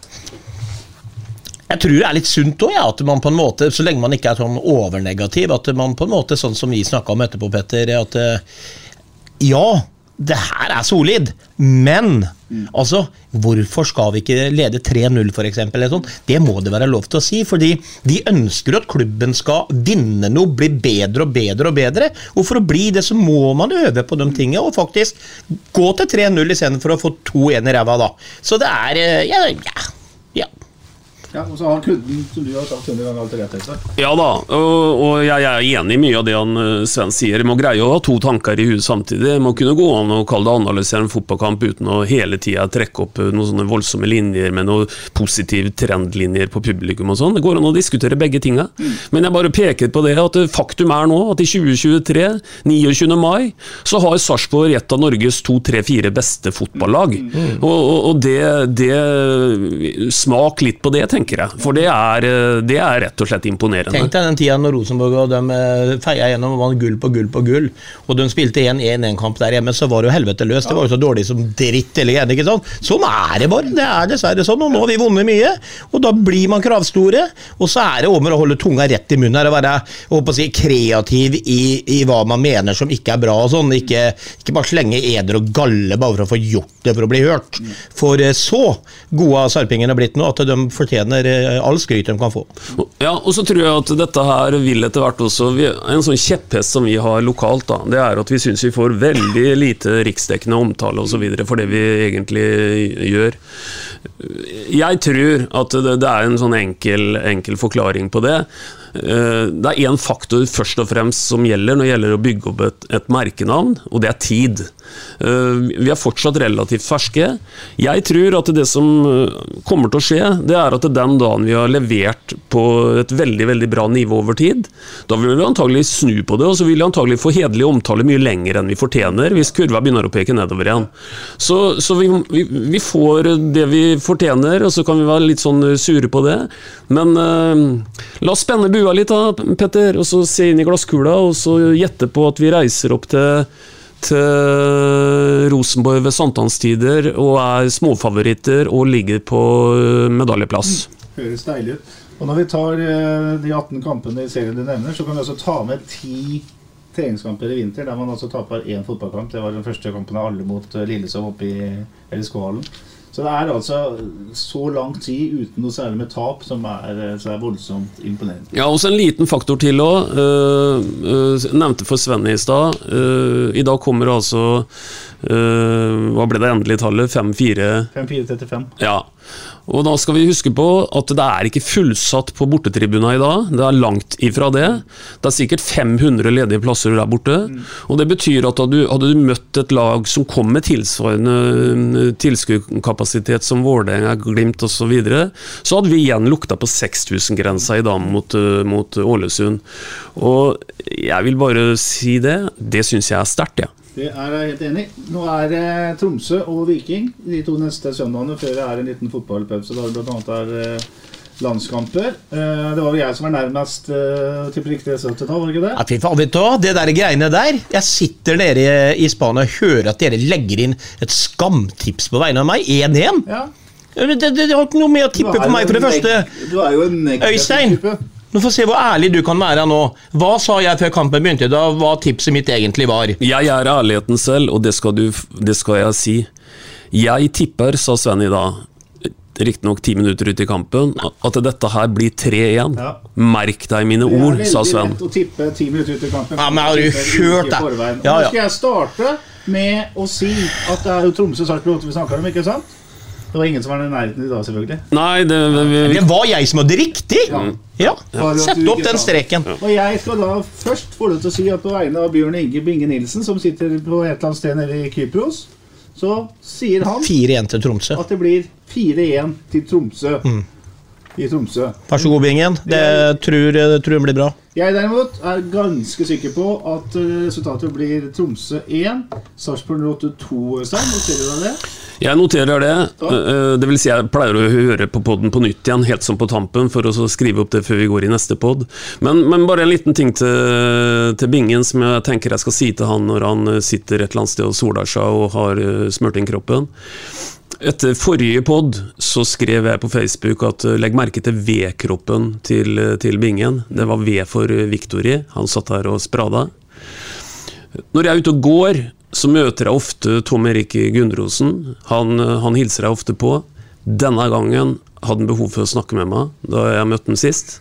jeg tror det er litt sunt òg, ja, at man på en måte, så lenge man ikke er sånn overnegativ, at man på en måte, sånn som vi snakka om etterpå, Petter, at eh, ja, det her er solid, men altså, hvorfor skal vi ikke lede 3-0 f.eks.? Sånn? Det må det være lov til å si, fordi vi ønsker at klubben skal vinne noe, bli bedre og bedre og bedre. Og for å bli det, så må man øve på de tingene, og faktisk gå til 3-0 istedenfor å få 2-1 i ræva, da. Så det er eh, ja, ja. Ja, og så har kunden, som du har sagt 100 ganger, alltid rett. Ja da, og, og jeg er enig i mye av det han eh, Sven sier. Jeg må greie å ha to tanker i huet samtidig. Jeg må kunne gå an og kalle det å analysere en fotballkamp uten å hele tida trekke opp eh, noen sånne voldsomme linjer med noen positive trendlinjer på publikum og sånn. Det går an å diskutere begge tinga. Men jeg bare peker på det at eh, faktum er nå at i 2023, 29. mai, så har Sarpsborg et av Norges to, tre, fire beste fotballag. Og, og, og det, det Smak litt på det, tenker jeg. For det er, eh, det er rett og slett imponerende. Tenk deg den tida når Rosenborg og de eh, feia gjennom og vant gull på gull på gull, og de spilte 1-1-1-kamp der hjemme, så var det jo helvete løs. Det var jo så dårlig som dritt eller greia. ikke sant? Sånn er det bare. Det er dessverre sånn, og nå har vi vunnet mye. Og da blir man kravstore, og så er det om å holde tunga rett i munnen her og være å si, kreativ i, i hva man mener som ikke er bra og sånn. Ikke, ikke bare slenge eder og galle bare for å få gjort det for å bli hørt. For eh, så gode har sarpingene blitt nå at de fortjener eh, all skryt de kan få. Ja, og så tror jeg at dette her vil etter hvert også En sånn kjepphest som vi har lokalt, da, det er at vi syns vi får veldig lite riksdekkende omtale osv. for det vi egentlig gjør. Jeg tror at det, det er en sånn enkel, enkel forklaring på det. Eh, Det er én faktor først og fremst som gjelder når det gjelder å bygge opp et, et merkenavn, og det er tid. Eh, Vi er fortsatt relativt ferske. Jeg tror at det som eh, kommer til å skje, det er at den dagen vi har levert på et veldig veldig bra nivå over tid, da vil vi antagelig snu på det, og så vil vi antagelig få hederlig omtale mye lenger enn vi fortjener, hvis kurva begynner å peke nedover igjen. Så, så vi, vi, vi får det vi fortjener, og så kan vi være litt sånn sure på det. Men uh, la oss spenne bua litt da, Petter, og så se inn i glasskula, og så gjette på at vi reiser opp til til Rosenborg ved sankthanstider og er småfavoritter og ligger på eh, medaljeplass. Høres deilig ut. Og når vi tar eh, de 18 kampene i serien du nevner, så kan vi også ta med 10 treningskamper i vinter, der man altså taper én fotballkamp. Det var den første kampen av alle mot Lillesov oppe i LSK-hallen. Så det er altså så lang tid uten noe særlig med tap som er, eh, er voldsomt imponerende. Ja, også en liten faktor til òg. nevnte for Sven i stad. Uh, I dag kommer altså eh, Hva ble det endelige tallet? 5-4? 5-4-35. Ja. Og da skal vi huske på at det er ikke fullsatt på bortetribuna i dag. Det er langt ifra det. Det er sikkert 500 ledige plasser der borte. Og det betyr at hadde du, hadde du møtt et lag som kom med tilsvarende tilskuerkapasitet tilskuddskapasitet som Vålerenga, Glimt osv., så, videre, så hadde vi igjen lukta på 6000-grensa i dag mot, eh, mot Ålesund. Og jeg vil bare si det. Det syns jeg er sterkt, jeg. Ja. Det er jeg helt enig i. Nå er det Tromsø og Viking de to neste søndagene før det er en liten fotballpause. Da det bl.a. er eh, landskamper. Eh, det var jo jeg som var nærmest til riktig resultat, var det ikke det? Ja, fy faen, vet du hva? Det der greiene der Jeg sitter nede i Spania og hører at dere legger inn et skamtips på vegne av meg. 1-1. Ja. Det, det, det, har ikke noe med å tippe på meg, for det første. Du er jo en negativ Øystein, type. Nå får se hvor ærlig du kan være nå. Hva sa jeg før kampen begynte? Da hva tipset mitt egentlig var? Jeg er ærligheten selv, og det skal, du, det skal jeg si. Jeg tipper, sa Sven i dag, riktignok ti minutter ut i kampen, at dette her blir 3-1. Ja. Merk deg mine ord, sa Sven. Det er veldig lett å tippe ti minutter ut i kampen. Ja, men har du hørt det? Ja, Ja, Nå skal jeg starte med å si at det er jo Tromsø Sarpsborg vi snakker om, ikke sant? Det var ingen som var i nærheten i dag, selvfølgelig. Nei, det, vi, Det var jeg som hadde riktig! Ja, ja. ja. Sett opp den streken. Ja. Og jeg skal da først få lov til å si at på vegne av Bjørn Inge Binge Nilsen, som sitter på et eller annet sted nede i Kypros, så sier han 4-1 til Tromsø. at det blir 4-1 til Tromsø. Mm. I Tromsø. Vær så god, Bingen. Det tror, det tror jeg blir bra. Jeg derimot er ganske sikker på at eh, resultatet blir Tromsø 1, Sarpsborg 08 2. Øystein, noterer du deg det? Jeg noterer det. Eh, Det vil si jeg pleier å høre på podden på nytt igjen, helt som på tampen, for å skrive opp det før vi går i neste pod. Men, men bare en liten ting til, til Bingen som jeg tenker jeg skal si til han når han eh, sitter et eller annet sted og soler seg og har eh, smurt inn kroppen. Etter forrige pod så skrev jeg på Facebook at eh, legg merke til V-kroppen til, eh, til Bingen. Det var V for eh, Victory. Han satt her og sprada. Når jeg er ute og går, så møter jeg ofte Tom Erik Gundrosen. Han, eh, han hilser jeg ofte på. Denne gangen hadde han behov for å snakke med meg da jeg møtte ham sist.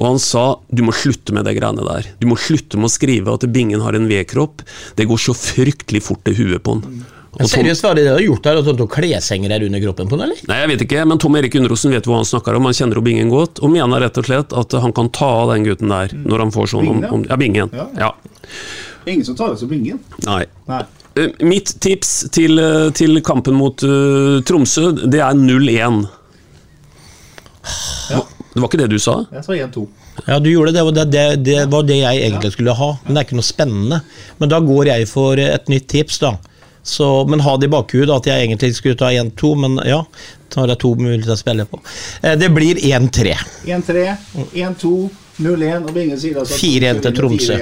Og han sa du må slutte med det greiene der. Du må slutte med å skrive at Bingen har en V-kropp. Det går så fryktelig fort til huet på han. Og Men Tom- seriøst, hva er det dere har gjort der? At du kleshenger der under kroppen på den, eller? Nei, jeg vet ikke, men Tom Erik Underosen vet hva han snakker om. Han kjenner jo Bingen godt, og mener rett og slett at han kan ta av den gutten der når han får sånn om, om Ja, Bingen. Ja. Ja. Ingen som tar det opp ingen. Nei. Nei. Eh, Mitt tips til, eh, til kampen mot uh, Tromsø, det er 0-1. Ja. Det var ikke det du sa? Jeg sa 1-2. Ja, du gjorde det. Det var det, det, det var det jeg egentlig skulle ha. Men det er ikke noe spennende. Men da går jeg for et nytt tips, da. Så, men ha det i bakhudet at jeg egentlig skulle ta 1-2, men ja. Da har jeg to muligheter å spille på. Eh, Det blir 1-3. 1-3, 1-2, 0-1, og sier altså 4-1 til Tromsø.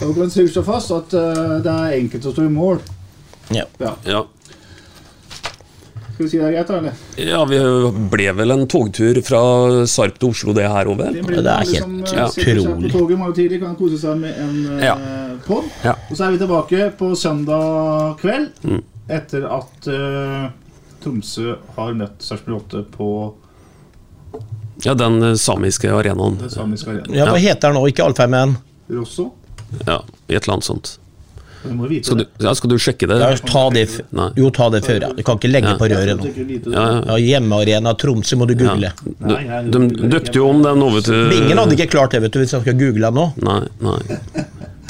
4-1. Og vi kan trygt slå fast at uh, det er enkelt å stå i mål. Ja. Ja. Ja. Skal vi si det er greit, da? eller? ja, vi ble vel en togtur fra Sarp til Oslo, det her òg, vel? Det, det er helt eh, ja, sitter seg utrolig. På toget morgen tidlig kan kose seg med en Ja. uh, pod. Ja. Og så er vi tilbake på søndag kveld, Mm. etter at uh, Tromsø har møtt Sarpsborg 8 på Ja, den eh, samiske arenaen. den samiske arenaen. ja, Hva heter den nå? Ikke Alfheimen? Rosso? Ja, i et eller annet sånt. Du Skal du, ja, skal du sjekke det? Ja, ta det f Nei. jo, ta det før, ja. Du kan ikke legge Ja. på røret. Ja, ja. Ja, Hjemmearena Tromsø må du google. De, de døpte jo om den over til Bingen hadde ikke klart det, vet du, hvis jeg skal google den nå. Nei, nei.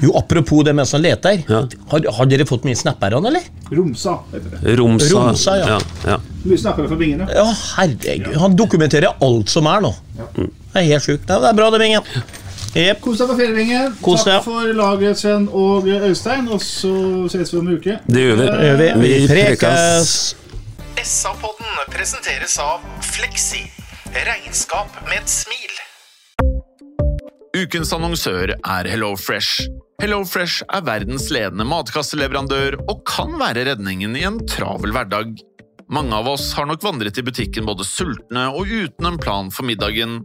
Jo, apropos det mens han leter. Ja. Har, har dere fått mye snapper av han, eller? Romsa heter det. Romsa. Romsa, ja. ja, ja. Mye snapper fra Bingen, ja. Ja, herregud. Han dokumenterer alt som er nå. Det er helt sjukt. Det er bra, det, Bingen. Jep. Kos deg på deg. Takk for laget, Sven og Øystein. Og så ses vi om en uke. Det gjør vi. Det gjør vi. Vi Prekes. SA-podden presenteres av Fleksi. Regnskap med et smil. Ukens annonsør er HelloFresh. HelloFresh er verdens ledende matkasseleverandør og kan være redningen i en travel hverdag. Mange av oss har nok vandret i butikken både sultne og uten en plan for middagen,